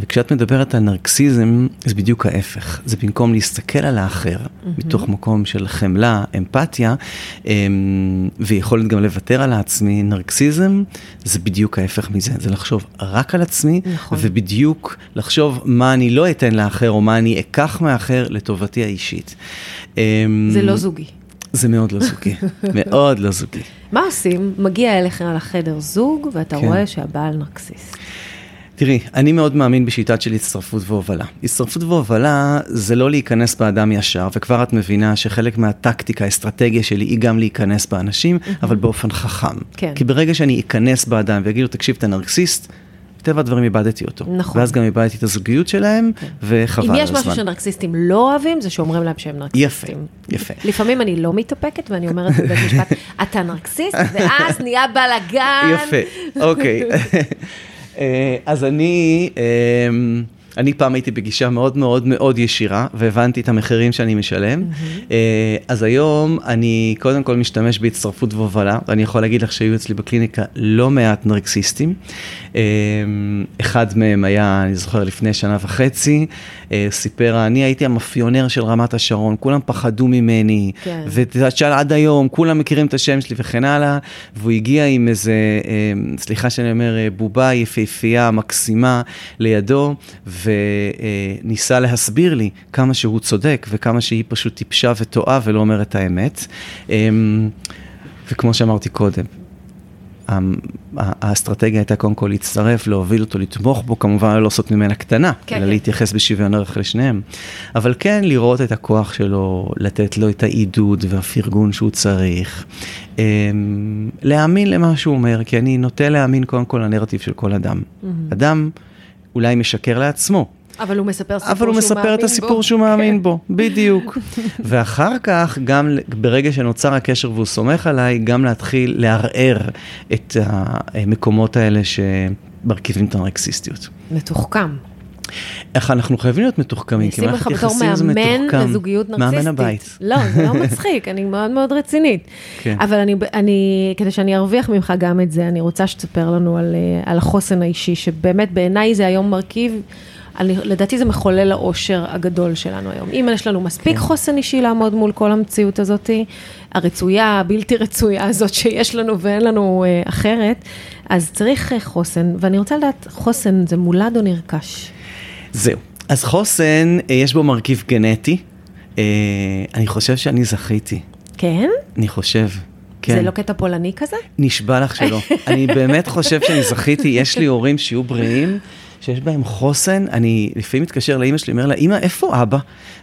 B: וכשאת מדברת על נרקסיזם, זה בדיוק ההפך. זה במקום להסתכל על האחר, מתוך מקום של חמלה, אמפתיה, אמ, ויכולת גם לוותר על העצמי, נרקסיזם זה בדיוק ההפך מזה. זה לחשוב רק על עצמי,
A: נכון.
B: ובדיוק לחשוב מה אני לא אתן לאחר, או מה אני אקח מהאחר לטובתי האישית. אמ,
A: זה לא זוגי.
B: זה מאוד לא זוגי, מאוד לא זוגי.
A: מה עושים? מגיע אליך לחדר זוג, ואתה
B: כן.
A: רואה שהבעל נרקסיסט.
B: תראי, אני מאוד מאמין בשיטת של הצטרפות והובלה. הצטרפות והובלה זה לא להיכנס באדם ישר, וכבר את מבינה שחלק מהטקטיקה, האסטרטגיה שלי היא גם להיכנס באנשים, אבל באופן חכם.
A: כן.
B: כי ברגע שאני אכנס באדם ואגיד לו, תקשיב, אתה נרקסיסט, מטבע הדברים איבדתי אותו.
A: נכון.
B: ואז גם איבדתי את הזוגיות שלהם, וחבל
A: אם
B: על
A: יש
B: הזמן.
A: משהו שנרקסיסטים לא אוהבים, זה שאומרים להם שהם נרקסיסטים.
B: יפה, יפה.
A: לפעמים אני לא מתאפקת, ואני אומרת בבית משפט, אתה נרקסיסט, ואז נהיה בלאגן.
B: יפה, אוקיי. אה, אז אני, אה, אני פעם הייתי בגישה מאוד מאוד מאוד ישירה, והבנתי את המחירים שאני משלם. אה, אז היום אני קודם כל משתמש בהצטרפות והובלה, ואני יכול להגיד לך שהיו אצלי בקליניקה לא מעט נרקסיסטים. אה, אחד מהם היה, אני זוכר, לפני שנה וחצי, סיפר, אני הייתי המאפיונר של רמת השרון, כולם פחדו ממני,
A: כן.
B: ואת יודעת שעד עד היום, כולם מכירים את השם שלי וכן הלאה, והוא הגיע עם איזה, אה, סליחה שאני אומר, אה, בובה יפהפייה, מקסימה, לידו, וניסה להסביר לי כמה שהוא צודק וכמה שהיא פשוט טיפשה וטועה ולא אומרת האמת. אה, וכמו שאמרתי קודם, האסטרטגיה הייתה קודם כל להצטרף, להוביל אותו, לתמוך בו, כמובן לא לעשות ממנה קטנה,
A: כן,
B: אלא
A: כן.
B: להתייחס בשוויון ערך לשניהם. אבל כן לראות את הכוח שלו, לתת לו את העידוד והפרגון שהוא צריך. אמ, להאמין למה שהוא אומר, כי אני נוטה להאמין קודם כל לנרטיב של כל אדם. אדם אולי משקר לעצמו,
A: אבל הוא מספר סיפור
B: אבל הוא מספר את הסיפור
A: בו.
B: שהוא מאמין
A: כן.
B: בו, בדיוק. ואחר כך, גם ברגע שנוצר הקשר והוא סומך עליי, גם להתחיל לערער את המקומות האלה שמרכיבים את הנרקסיסטיות.
A: מתוחכם.
B: איך אנחנו חייבים להיות מתוחכמים, כי
A: נשים
B: מערכת
A: לך בתור
B: יחסים זה
A: מאמן
B: מתוחכם.
A: לזוגיות נרקסיסטית.
B: מאמן הבית.
A: לא, זה לא מצחיק, אני מאוד מאוד רצינית.
B: כן.
A: אבל אני, אני, כדי שאני ארוויח ממך גם את זה, אני רוצה שתספר לנו על, אה, על החוסן האישי, שבאמת בעיניי זה היום מרכיב, אני, לדעתי זה מחולל האושר הגדול שלנו היום. אם יש לנו מספיק
B: כן.
A: חוסן אישי לעמוד מול כל המציאות הזאת, הרצויה, הבלתי רצויה הזאת שיש לנו ואין לנו אה, אחרת, אז צריך אה, חוסן, ואני רוצה לדעת, חוסן זה מולד או נרכש?
B: זהו. אז חוסן, אה, יש בו מרכיב גנטי. אה, אני חושב שאני זכיתי.
A: כן?
B: אני חושב. כן.
A: זה לא קטע פולני כזה?
B: נשבע לך שלא. אני באמת חושב שאני זכיתי, יש לי הורים שיהיו בריאים, שיש בהם חוסן. אני לפעמים מתקשר לאימא שלי, אומר לה, אימא, איפה אבא?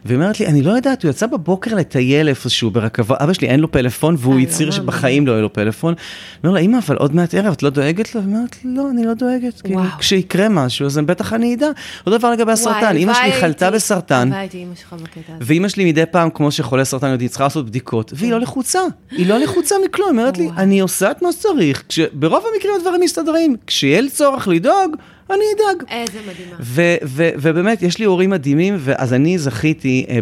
B: והיא אומרת לי, אני לא יודעת, הוא יצא בבוקר לטייל איפשהו ברכבה, אבא שלי אין לו פלאפון, והוא
A: אה,
B: הצהיר
A: לא
B: שבחיים לא יהיה לו פלאפון. אני אומר לה, אימא, אבל עוד מעט ערב, את לא דואגת לו? היא אומרת, לא, אני לא דואגת. כאילו. כשיקרה משהו, אז בטח אני אדע. אותו דבר לגבי הסרטן, אימא שלי חלתה בסרטן. ואימא שלי מדי פעם, כמו שחולה סרטן יודעים, צריכה לעשות בדיקות, והיא לא לחוצה. היא לא לחוצה מכלום, היא אומרת לי. אני עושה את מה שצריך. ברוב המקרים הדברים מסתדרים. כשיהיה לי צורך לדאוג, אני אדאג.
A: איזה מדהימה.
B: ו- ו- ובאמת, יש לי הורים מדהימים, ואז אני זכיתי אה,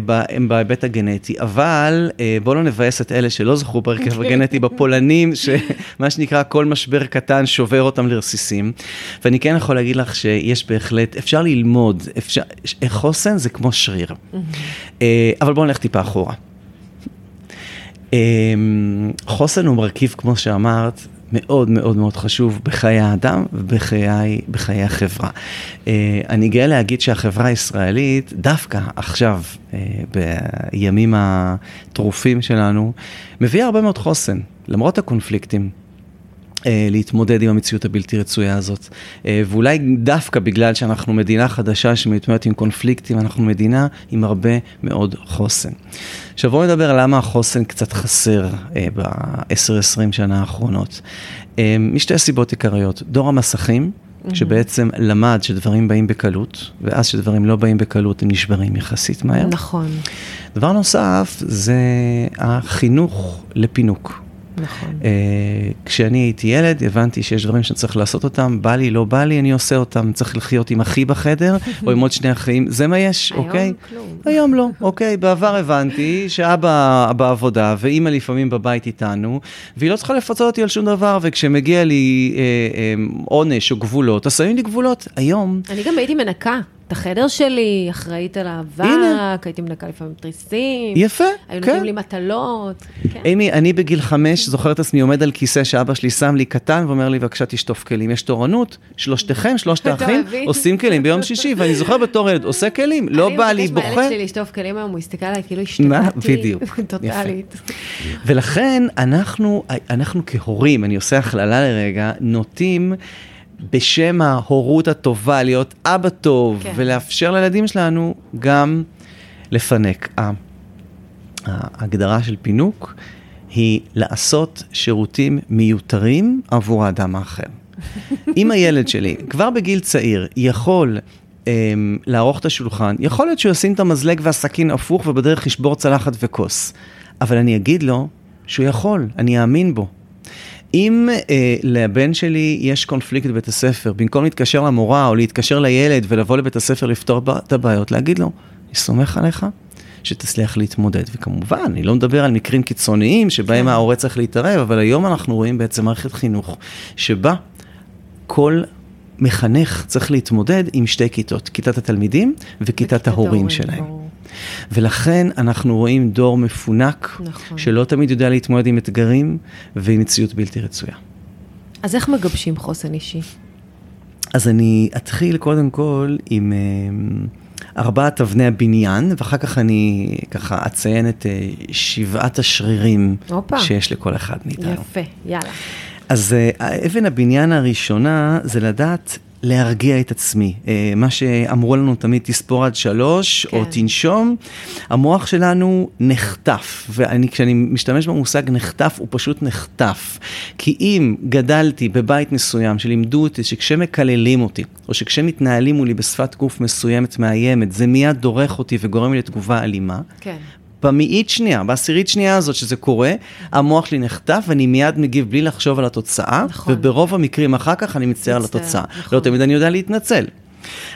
B: בהיבט הגנטי, אבל אה, בואו לא נבאס את אלה שלא זכו בהרכב הגנטי, בפולנים, שמה שנקרא, כל משבר קטן שובר אותם לרסיסים. ואני כן יכול להגיד לך שיש בהחלט, אפשר ללמוד, אפשר, חוסן זה כמו שריר. אה, אבל בואו נלך טיפה אחורה. אה, חוסן הוא מרכיב, כמו שאמרת, מאוד מאוד מאוד חשוב בחיי האדם ובחיי בחיי החברה. אה, אני גאה להגיד שהחברה הישראלית, דווקא עכשיו, אה, בימים הטרופים שלנו, מביאה הרבה מאוד חוסן, למרות הקונפליקטים. אה, להתמודד עם המציאות הבלתי רצויה הזאת. אה, ואולי דווקא בגלל שאנחנו מדינה חדשה שמתמודדת עם קונפליקטים, אנחנו מדינה עם הרבה מאוד חוסן. עכשיו בואו נדבר על למה החוסן קצת חסר אה, ב-10-20 שנה האחרונות. משתי סיבות עיקריות. דור המסכים, שבעצם למד שדברים באים בקלות, ואז שדברים לא באים בקלות הם נשברים יחסית מהר.
A: נכון,
B: דבר נוסף זה החינוך לפינוק.
A: נכון.
B: אה, כשאני הייתי ילד, הבנתי שיש דברים שצריך לעשות אותם, בא לי, לא בא לי, אני עושה אותם. צריך לחיות עם אחי בחדר, או עם עוד שני אחים, זה מה יש,
A: היום
B: אוקיי?
A: כלום.
B: היום לא, אוקיי. בעבר הבנתי שאבא בעבודה, ואימא לפעמים בבית איתנו, והיא לא צריכה לפצות אותי על שום דבר, וכשמגיע לי אה, אה, עונש או גבולות, אז שמים לי גבולות. היום,
A: אני גם הייתי מנקה את החדר שלי, אחראית על. האבק, הייתי מנקה לפעמים תריסים.
B: יפה,
A: היו
B: כן.
A: נותנים לי מטלות. כן.
B: אימי, אני בגיל חמש זוכר את עצמי עומד על כיסא שאבא שלי שם לי קטן ואומר לי, בבקשה תשטוף כלים. יש תורנות, שלושתכם, שלושת האחים? עושים כלים ביום שישי, ואני זוכר בתור ילד, עושה כלים, לא בא לי,
A: אני
B: בוכה.
A: מבקש מהילד שלי לשטוף כלים היום, הוא הסתכל עליי כאילו? השתגעתי.
B: בדיוק.
A: טוטאלית.
B: ולכן אנחנו, אנחנו כהורים, אני עושה הכללה לרגע, נוטים בשם ההורות הטובה להיות אבא טוב,
A: כן.
B: ולאפשר לילדים שלנו גם לפנק. ההגדרה של פינוק היא לעשות שירותים מיותרים עבור האדם האחר. אם הילד שלי כבר בגיל צעיר יכול אמ, לערוך את השולחן, יכול להיות שהוא ישים את המזלג והסכין הפוך ובדרך ישבור צלחת וכוס. אבל אני אגיד לו שהוא יכול, אני אאמין בו. אם אה, לבן שלי יש קונפליקט בבית הספר, במקום להתקשר למורה או להתקשר לילד ולבוא לבית הספר לפתור את הבעיות, להגיד לו, אני סומך עליך, שתצליח להתמודד. וכמובן, אני לא מדבר על מקרים קיצוניים שבהם כן. ההורה צריך להתערב, אבל היום אנחנו רואים בעצם מערכת חינוך שבה כל מחנך צריך להתמודד עם שתי כיתות, כיתת התלמידים וכיתת ההורים ההורים, שלהם. ולכן אנחנו רואים דור מפונק, נכון. שלא תמיד יודע להתמודד עם אתגרים ועם מציאות בלתי רצויה.
A: אז איך מגבשים חוסן אישי?
B: אז אני אתחיל קודם כל עם uh, ארבעת אבני הבניין, ואחר כך אני ככה אציין את uh, שבעת השרירים אופה. שיש לכל אחד מאיתנו.
A: יפה, יאללה.
B: אז uh, אבן הבניין הראשונה זה לדעת להרגיע את עצמי. אה, מה שאמרו לנו תמיד, תספור עד שלוש, כן. או תנשום, המוח שלנו נחטף, וכשאני משתמש במושג נחטף, הוא פשוט נחטף. כי אם גדלתי בבית מסוים שלימדו אותי שכשמקללים אותי, או שכשמתנהלים מולי בשפת גוף מסוימת מאיימת, זה מיד דורך אותי וגורם לי לתגובה אלימה. כן. במאית שנייה, בעשירית שנייה הזאת שזה קורה, המוח שלי נחטף ואני מיד מגיב בלי לחשוב על התוצאה, נכון. וברוב המקרים אחר כך אני מצטער על התוצאה. נכון. לא תמיד אני יודע להתנצל.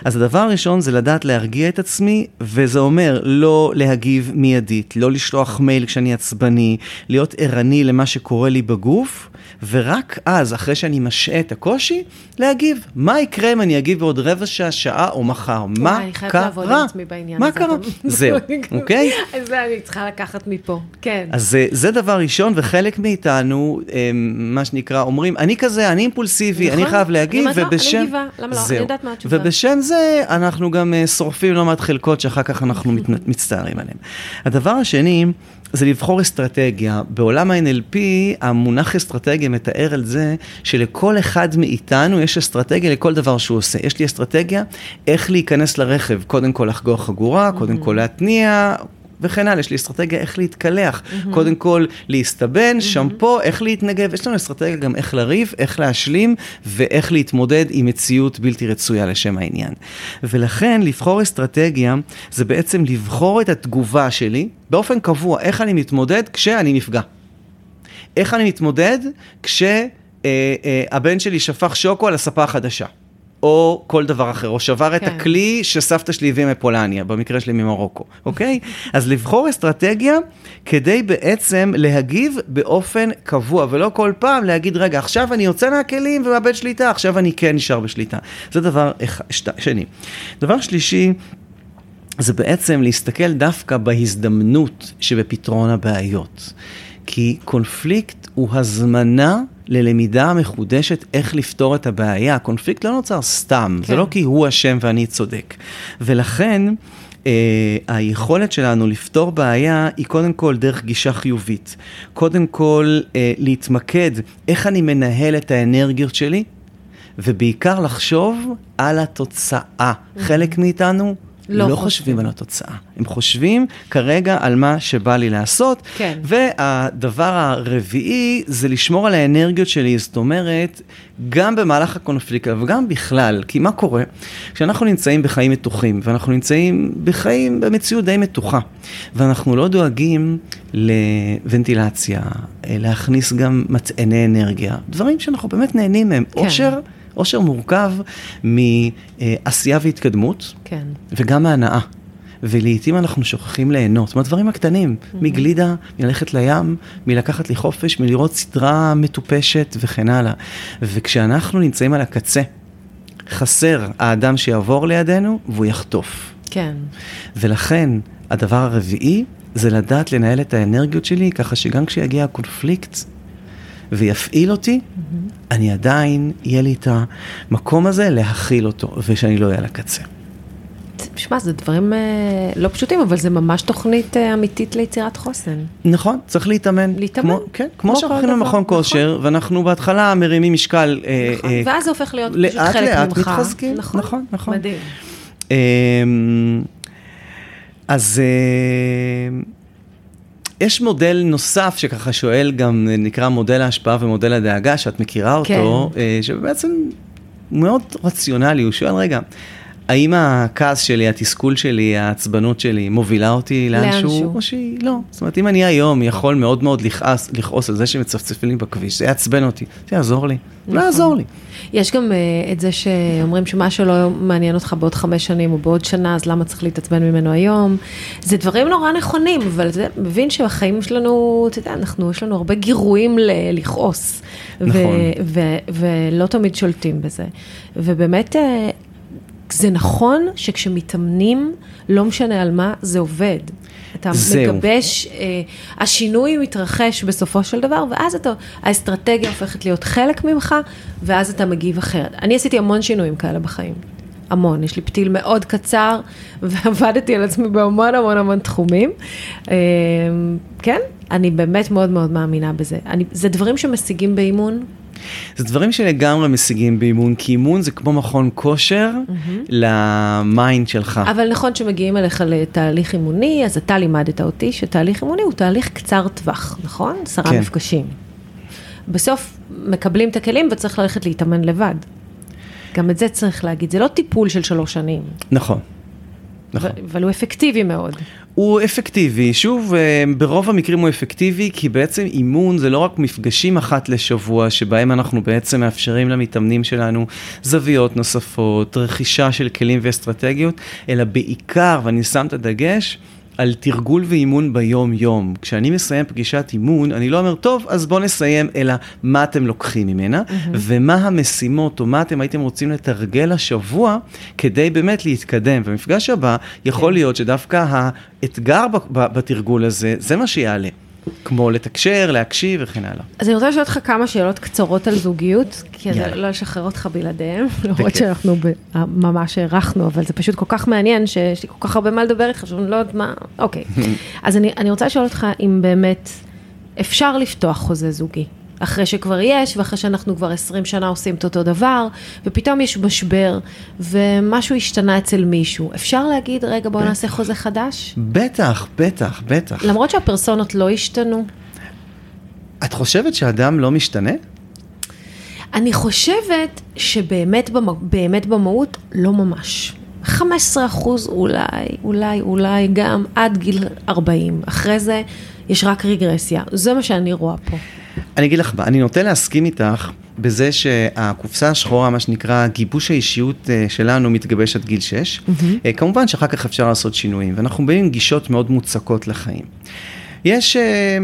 B: אז הדבר הראשון זה לדעת להרגיע את עצמי, וזה אומר לא להגיב מיידית, לא לשלוח מייל כשאני עצבני, להיות ערני למה שקורה לי בגוף, ורק אז, אחרי שאני משעה את הקושי, להגיב. מה יקרה אם אני אגיב בעוד רבע שעה, שעה או מחר? מה קרה?
A: אני חייבת לעבוד עם עצמי בעניין
B: הזה. מה קרה? זהו, אוקיי?
A: אז זה אני צריכה לקחת מפה, כן.
B: אז זה, זה דבר ראשון, וחלק מאיתנו, אמ, מה שנקרא, אומרים, אני כזה, אני אימפולסיבי, נכון, אני חייב להגיב,
A: אני ובשם... אני מגיבה, למה לא? אני יודעת מה התשובה.
B: ובשם זה, אנחנו גם אה, שורפים לא מעט חלקות שאחר כך אנחנו מצטערים עליהן. הדבר השני, זה לבחור אסטרטגיה. בעולם ה-NLP, המונח אסטרטגיה מתאר על זה שלכל אחד מאיתנו יש אסטרטגיה לכל דבר שהוא עושה. יש לי אסטרטגיה איך להיכנס לרכב, קודם כל לחגור חגורה, קודם כל להתניע, וכן הלאה, יש לי אסטרטגיה איך להתקלח, mm-hmm. קודם כל להסתבן, mm-hmm. שמפו, איך להתנגב, יש לנו אסטרטגיה גם איך לריב, איך להשלים ואיך להתמודד עם מציאות בלתי רצויה לשם העניין. ולכן לבחור אסטרטגיה זה בעצם לבחור את התגובה שלי באופן קבוע, איך אני מתמודד כשאני נפגע. איך אני מתמודד כשהבן אה, אה, שלי שפך שוקו על הספה החדשה. או כל דבר אחר, או שבר כן. את הכלי שסבתא שלי הביאה מפולניה, במקרה שלי ממרוקו, אוקיי? אז לבחור אסטרטגיה כדי בעצם להגיב באופן קבוע, ולא כל פעם להגיד, רגע, עכשיו אני יוצא מהכלים ומאבד שליטה, עכשיו אני כן נשאר בשליטה. זה דבר אחד, שת, שני. דבר שלישי, זה בעצם להסתכל דווקא בהזדמנות שבפתרון הבעיות. כי קונפליקט הוא הזמנה ללמידה מחודשת איך לפתור את הבעיה. הקונפליקט לא נוצר סתם, כן. זה לא כי הוא אשם ואני צודק. ולכן, אה, היכולת שלנו לפתור בעיה היא קודם כל דרך גישה חיובית. קודם כל אה, להתמקד איך אני מנהל את האנרגיות שלי, ובעיקר לחשוב על התוצאה. Mm-hmm. חלק מאיתנו לא, לא חושבים על התוצאה. הם חושבים כרגע על מה שבא לי לעשות. כן. והדבר הרביעי זה לשמור על האנרגיות שלי, זאת אומרת, גם במהלך הקונפליקט וגם בכלל, כי מה קורה? כשאנחנו נמצאים בחיים מתוחים, ואנחנו נמצאים בחיים במציאות די מתוחה, ואנחנו לא דואגים לוונטילציה, להכניס גם מטעני אנרגיה, דברים שאנחנו באמת נהנים מהם. כן. אושר. אושר מורכב מעשייה והתקדמות, כן. וגם מהנאה. ולעיתים אנחנו שוכחים ליהנות מהדברים הקטנים, mm-hmm. מגלידה, מללכת לים, מלקחת לי חופש, מלראות סדרה מטופשת וכן הלאה. וכשאנחנו נמצאים על הקצה, חסר האדם שיעבור לידינו והוא יחטוף.
A: כן.
B: ולכן, הדבר הרביעי זה לדעת לנהל את האנרגיות שלי, ככה שגם כשיגיע הקונפליקט, ויפעיל אותי, mm-hmm. אני עדיין, יהיה לי את המקום הזה להכיל אותו, ושאני לא אהיה על הקצה.
A: שמע, זה דברים אה, לא פשוטים, אבל זה ממש תוכנית אה, אמיתית ליצירת חוסן.
B: נכון, צריך להתאמן.
A: להתאמן.
B: כמו, כן, כמו שאנחנו הולכים למכון כושר, נכון. ואנחנו בהתחלה מרימים משקל.
A: אה, נכון, אה, ואז זה הופך להיות פשוט חלק ממך. לאט לאט
B: מתחזקים, נכון, נכון. נכון.
A: מדהים.
B: אה, אז... אה, יש מודל נוסף שככה שואל גם, נקרא מודל ההשפעה ומודל הדאגה, שאת מכירה אותו,
A: כן.
B: אה, שבעצם מאוד רציונלי, הוא שואל, רגע, האם הכעס שלי, התסכול שלי, העצבנות שלי, מובילה אותי לאנשהו. או שהיא לא. זאת אומרת, אם אני היום יכול מאוד מאוד לכעס, לכעוס על זה שמצפצפים לי בכביש, זה יעצבן אותי, זה יעזור לי, לא
A: נכון.
B: יעזור לי.
A: יש גם uh, את זה שאומרים שמה שלא מעניין אותך בעוד חמש שנים או בעוד שנה, אז למה צריך להתעצבן ממנו היום? זה דברים נורא נכונים, אבל זה מבין שבחיים שלנו, אתה יודע, אנחנו, יש לנו הרבה גירויים ל- לכעוס.
B: נכון.
A: ו- ו- ולא תמיד שולטים בזה. ובאמת, uh, זה נכון שכשמתאמנים, לא משנה על מה, זה עובד. אתה
B: זהו.
A: מגבש, אה, השינוי מתרחש בסופו של דבר, ואז אתה, האסטרטגיה הופכת להיות חלק ממך, ואז אתה מגיב אחרת. אני עשיתי המון שינויים כאלה בחיים. המון, יש לי פתיל מאוד קצר, ועבדתי על עצמי בהמון המון המון תחומים. אה, כן, אני באמת מאוד מאוד מאמינה בזה. אני, זה דברים שמשיגים באימון,
B: זה דברים שלגמרי משיגים באימון, כי אימון זה כמו מכון כושר ל mind שלך.
A: אבל נכון שמגיעים אליך לתהליך אימוני, אז אתה לימדת אותי שתהליך אימוני הוא תהליך קצר טווח, נכון? עשרה
B: כן.
A: מפגשים. בסוף מקבלים את הכלים וצריך ללכת להתאמן לבד. גם את זה צריך להגיד, זה לא טיפול של שלוש שנים,
B: נכון. נכון.
A: אבל הוא אפקטיבי מאוד.
B: הוא אפקטיבי, שוב, אה, ברוב המקרים הוא אפקטיבי, כי בעצם אימון זה לא רק מפגשים אחת לשבוע, שבהם אנחנו בעצם מאפשרים למתאמנים שלנו זוויות נוספות, רכישה של כלים ואסטרטגיות, אלא בעיקר, ואני שם את הדגש, על תרגול ואימון ביום-יום. כשאני מסיים פגישת אימון, אני לא אומר, טוב, אז בואו נסיים, אלא מה אתם לוקחים ממנה, ומה המשימות, או מה אתם הייתם רוצים לתרגל השבוע, כדי באמת להתקדם. במפגש הבא, יכול
A: כן.
B: להיות שדווקא האתגר בתרגול הזה, זה מה שיעלה. כמו לתקשר, להקשיב וכן הלאה.
A: אז אני רוצה לשאול אותך כמה שאלות קצרות על זוגיות, כי אני. לא אשחרר אותך בלעדיהם, למרות. שאנחנו ב- ממש הארכנו, אבל זה פשוט כל כך מעניין, שיש לי כל כך הרבה מה לדבר איתך, שאני לא יודעת מה, אוקיי. אז אני, אני רוצה לשאול אותך אם באמת אפשר לפתוח חוזה זוגי. אחרי שכבר יש, ואחרי שאנחנו כבר 20 שנה עושים את אותו דבר, ופתאום יש משבר, ומשהו השתנה אצל מישהו. אפשר להגיד, רגע, בואו נעשה חוזה חדש?
B: בטח, בטח, בטח.
A: למרות שהפרסונות לא השתנו,
B: את חושבת שאדם לא משתנה?
A: אני חושבת שבאמת במ... באמת במהות לא ממש. 15 אחוז אולי, אולי, אולי גם עד גיל 40. אחרי זה יש רק רגרסיה. זה מה שאני רואה פה.
B: אני אגיד לך אני נוטה להסכים איתך בזה שהקופסה השחורה, מה שנקרא גיבוש האישיות אה, שלנו, מתגבש עד גיל 6. אה, כמובן שאחר כך אפשר לעשות שינויים, ואנחנו באים עם גישות מאוד מוצקות לחיים. יש אה,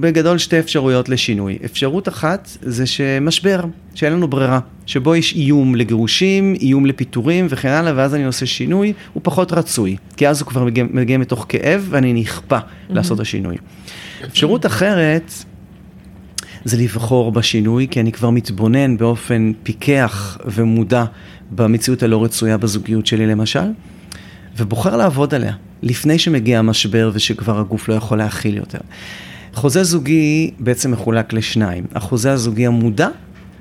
B: בגדול שתי אפשרויות לשינוי. אפשרות אחת זה שמשבר, שאין לנו ברירה, שבו יש איום לגירושים, איום לפיטורים וכן הלאה, ואז אני עושה שינוי, הוא פחות רצוי, כי אז הוא כבר מגיע, מגיע מתוך כאב ואני נכפה לעשות את השינוי. אפשרות אחרת, זה לבחור בשינוי, כי אני כבר מתבונן באופן פיקח ומודע במציאות הלא רצויה בזוגיות שלי למשל, ובוחר לעבוד עליה, לפני שמגיע המשבר ושכבר הגוף לא יכול להכיל יותר. חוזה זוגי בעצם מחולק לשניים, החוזה הזוגי המודע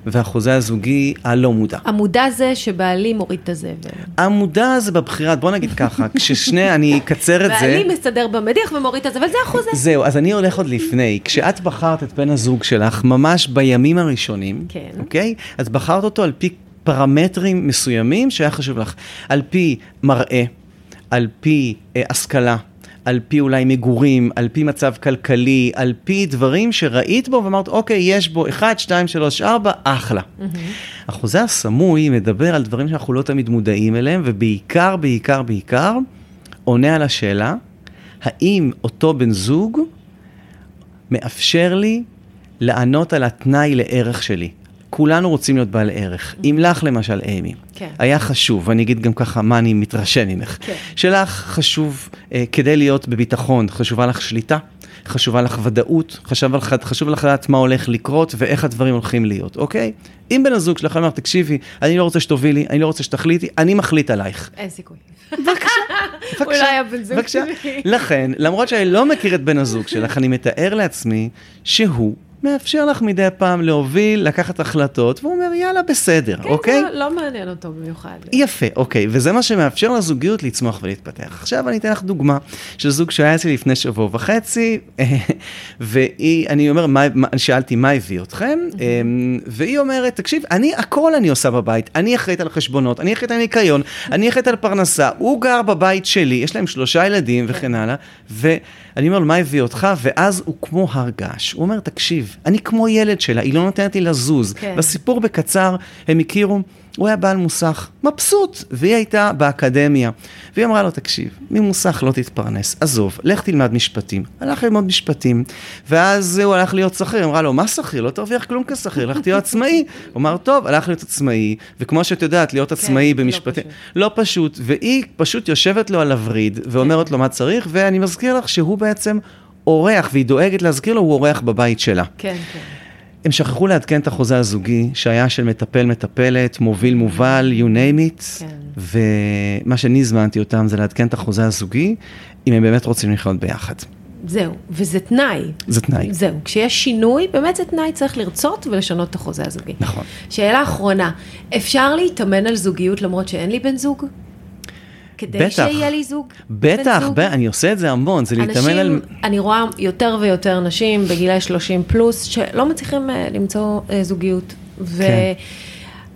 B: והחוזה הזוגי הלא מודע.
A: המודע זה שבעלי מוריד את הזבל.
B: המודע זה בבחירה, בוא נגיד ככה, כששני, אני אקצר את זה.
A: בעלי מסתדר במדיח ומוריד את הזבל, זה החוזה.
B: זהו, אז אני הולך עוד לפני. כשאת בחרת את בן הזוג שלך, ממש בימים הראשונים,
A: כן.
B: אוקיי? אז בחרת אותו על פי פרמטרים מסוימים שהיה חשוב לך. על פי מראה, על פי אה, השכלה, על פי אולי מגורים, על פי מצב כלכלי, על פי דברים שראית בו ואמרת, אוקיי, יש בו 1, 2, 3, 4, אחלה. החוזה הסמוי מדבר על דברים שאנחנו לא תמיד מודעים אליהם, ובעיקר, בעיקר, בעיקר, עונה על השאלה, האם אותו בן זוג מאפשר לי לענות על התנאי לערך שלי. כולנו רוצים להיות בעל ערך. אם לך למשל, אמי,
A: כן.
B: היה חשוב, ואני אגיד גם ככה מה אני מתרשם ממך,
A: כן.
B: שלך חשוב, אה, כדי להיות בביטחון, חשובה לך שליטה, חשובה לך ודאות, חשוב לך, חשוב לך לדעת מה הולך לקרות ואיך הדברים הולכים להיות, אוקיי? אם בן הזוג שלך אמר, תקשיבי, אני לא רוצה שתובילי, אני לא רוצה שתחליטי, אני מחליט עלייך.
A: אין סיכוי.
B: בבקשה,
A: אולי הבן זוג
B: בבקשה.
A: שלי.
B: לכן, למרות שאני לא מכיר את בן הזוג שלך, אני מתאר לעצמי שהוא מאפשר לך מדי פעם להוביל, לקחת החלטות, והוא אומר, יאללה, בסדר,
A: כן,
B: אוקיי?
A: זה לא מעניין אותו במיוחד.
B: יפה, אוקיי, וזה מה שמאפשר לזוגיות לצמוח ולהתפתח. עכשיו אני אתן לך דוגמה של זוג שהיה אצלי לפני שבוע וחצי, והיא, אני אומר, מה, מה, שאלתי מה הביא אתכם, והיא אומרת, תקשיב, אני, הכל אני עושה בבית, אני אחראית על חשבונות, אני אחראית על ניקיון, אני אחראית על פרנסה, הוא גר בבית שלי, יש להם שלושה ילדים וכן הלאה, ואני אומר לו, מה הביא אותך? ואז הוא כמו הר געש, הוא אומר, תקשיב, אני כמו ילד שלה, היא לא נותנת לי לזוז.
A: כן.
B: בסיפור בקצר, הם הכירו, הוא היה בעל מוסך, מבסוט, והיא הייתה באקדמיה. והיא אמרה לו, תקשיב, ממוסך לא תתפרנס, עזוב, לך תלמד משפטים. הלך ללמוד משפטים, ואז הוא הלך להיות שכיר, אמרה לו, מה שכיר? לא תרוויח כלום כשכיר, לך תהיה עצמאי. הוא אמר, טוב, הלך להיות עצמאי, וכמו שאת יודעת, להיות עצמאי
A: לא
B: במשפטים,
A: פשוט.
B: לא פשוט, והיא פשוט יושבת לו על הווריד, ואומרת לו מה צריך, ואני מזכיר לך שהוא בעצם אורח, והיא דואגת להזכיר לו, הוא אורח בבית שלה.
A: כן, כן.
B: הם שכחו לעדכן את החוזה הזוגי, שהיה של מטפל מטפלת, מוביל מובל, you name it,
A: כן.
B: ומה שאני הזמנתי אותם זה לעדכן את החוזה הזוגי, אם הם באמת רוצים לחיות ביחד.
A: זהו, וזה תנאי.
B: זה תנאי.
A: זהו, כשיש שינוי, באמת זה תנאי, צריך לרצות ולשנות את החוזה הזוגי.
B: נכון.
A: שאלה אחרונה, אפשר להתאמן על זוגיות למרות שאין לי בן זוג? כדי
B: בטח.
A: שיהיה לי זוג?
B: בטח,
A: זוג?
B: ב- אני עושה את זה המון, זה להתאמן על...
A: אני רואה יותר ויותר נשים בגילי 30 פלוס, שלא מצליחים אה, למצוא אה, זוגיות. ו...
B: כן.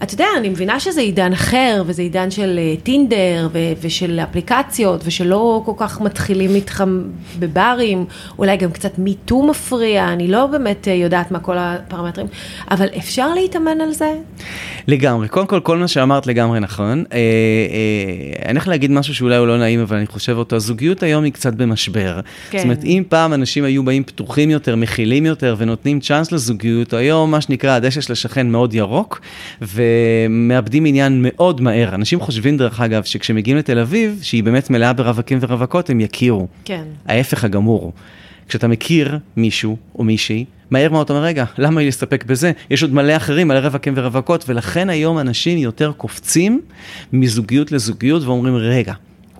A: אתה יודע, אני מבינה שזה עידן אחר, וזה עידן של אה, טינדר, ו- ושל אפליקציות, ושלא כל כך מתחילים איתכם בברים, אולי גם קצת מיטו מפריע, אני לא באמת אה, יודעת מה כל הפרמטרים, אבל אפשר להתאמן על זה?
B: לגמרי, קודם כל, כל מה שאמרת לגמרי נכון. אה, אה, אני הולך להגיד משהו שאולי הוא לא נעים, אבל אני חושב אותו, הזוגיות היום היא קצת במשבר.
A: כן.
B: זאת אומרת, אם פעם אנשים היו באים פתוחים יותר, מכילים יותר, ונותנים צ'אנס לזוגיות, היום מה שנקרא, הדשא של השכן מאוד ירוק, ומאבדים עניין מאוד מהר. אנשים חושבים, דרך אגב, שכשמגיעים לתל אביב, שהיא באמת מלאה ברווקים ורווקות, הם יכירו.
A: כן.
B: ההפך הגמור. כשאתה מכיר מישהו או מישהי, מהר מאוד אתה אומר, רגע, למה לי להסתפק בזה? יש עוד מלא אחרים, מלא רווקים ורווקות, ולכן היום אנשים יותר קופצים מזוגיות לזוגיות ואומרים, רגע,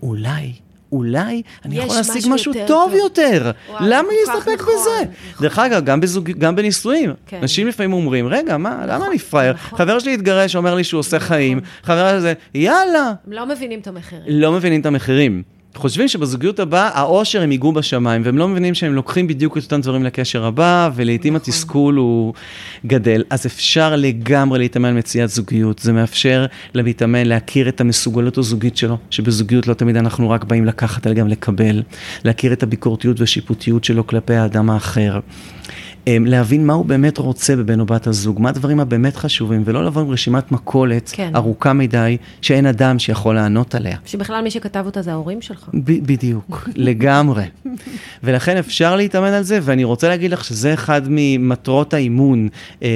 B: אולי... אולי אני יכול להשיג
A: משהו יותר
B: טוב
A: טוב.
B: יותר.
A: וואו,
B: למה להסתפק
A: נכון,
B: בזה?
A: נכון.
B: דרך אגב, גם, בזוג... גם בנישואים.
A: כן.
B: אנשים לפעמים אומרים, רגע, מה, למה אני פראייר?
A: נכון.
B: חבר שלי התגרש, אומר לי שהוא עושה חיים, חבר הזה, יאללה,
A: הם לא מבינים את המחירים.
B: לא מבינים את המחירים. חושבים שבזוגיות הבאה, העושר הם ייגעו בשמיים, והם לא מבינים שהם לוקחים בדיוק את אותם דברים לקשר הבא, ולעיתים
A: נכון.
B: התסכול הוא גדל. אז אפשר לגמרי להתאמן על מציאת זוגיות. זה מאפשר למתאמן להכיר את המסוגלות הזוגית שלו, שבזוגיות לא תמיד אנחנו רק באים לקחת, אלא גם לקבל. להכיר את הביקורתיות והשיפוטיות שלו כלפי האדם האחר. אמ, להבין מה הוא באמת רוצה בבן או בת הזוג, מה הדברים הבאמת חשובים, ולא לבוא עם רשימת מכולת
A: כן.
B: ארוכה מדי, שאין אדם שיכול לענות עליה.
A: שבכלל מי שכתב אותה זה ההורים שלך.
B: ב- בדיוק, לגמרי. ולכן אפשר להתאמן על זה, ואני רוצה להגיד לך שזה אחד ממטרות האימון אה,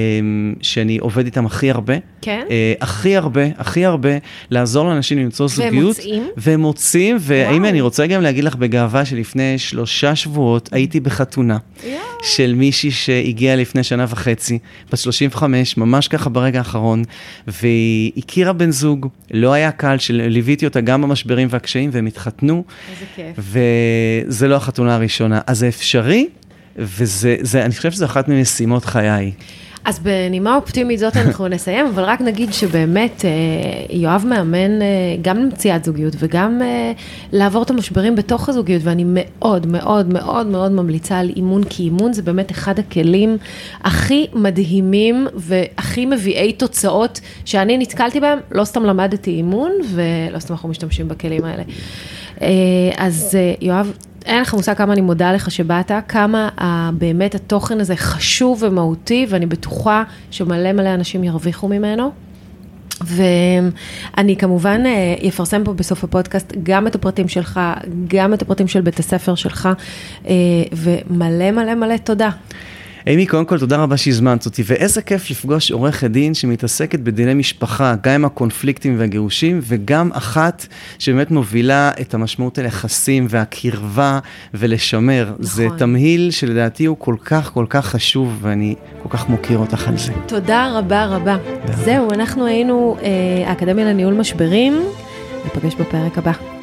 B: שאני עובד איתם הכי הרבה.
A: כן?
B: אה, הכי הרבה, הכי הרבה, לעזור לאנשים למצוא זוגיות. והם מוצאים, והאם. אני רוצה גם להגיד לך בגאווה שלפני שלושה שבועות הייתי בחתונה. של מישהי שהגיעה לפני שנה וחצי, בת 35, ממש ככה ברגע האחרון, והיא הכירה בן זוג, לא היה קל, שליוויתי אותה גם במשברים והקשיים, והם התחתנו,
A: איזה כיף.
B: וזה לא החתונה הראשונה. אז זה אפשרי, וזה, זה, אני חושב שזו אחת ממשימות חיי.
A: אז בנימה אופטימית זאת אנחנו נסיים, אבל רק נגיד שבאמת אה, יואב מאמן אה, גם למציאת זוגיות וגם אה, לעבור את המשברים בתוך הזוגיות, ואני מאוד מאוד מאוד מאוד ממליצה על אימון, כי אימון זה באמת אחד הכלים הכי מדהימים והכי מביאי תוצאות שאני נתקלתי בהם, לא סתם למדתי אימון ולא סתם אנחנו משתמשים בכלים האלה. אז יואב, אין לך מושג כמה אני מודה לך שבאת, כמה ה- באמת התוכן הזה חשוב ומהותי, ואני בטוחה שמלא מלא אנשים ירוויחו ממנו. ואני כמובן אה, אפרסם פה בסוף הפודקאסט גם את הפרטים שלך, גם את הפרטים של בית הספר שלך, אה, ומלא מלא מלא תודה.
B: אימי, קודם כל תודה רבה שהזמנת אותי, ואיזה כיף לפגוש עורכת דין שמתעסקת בדיני משפחה, גם עם הקונפליקטים והגירושים, וגם אחת שבאמת מובילה את המשמעות היחסים והקרבה ולשמר. נכון. זה תמהיל שלדעתי הוא כל כך כל כך חשוב, ואני כל כך מוקיר אותך על זה.
A: תודה רבה רבה. זהו, אנחנו היינו אה, האקדמיה לניהול משברים, ניפגש בפרק הבא.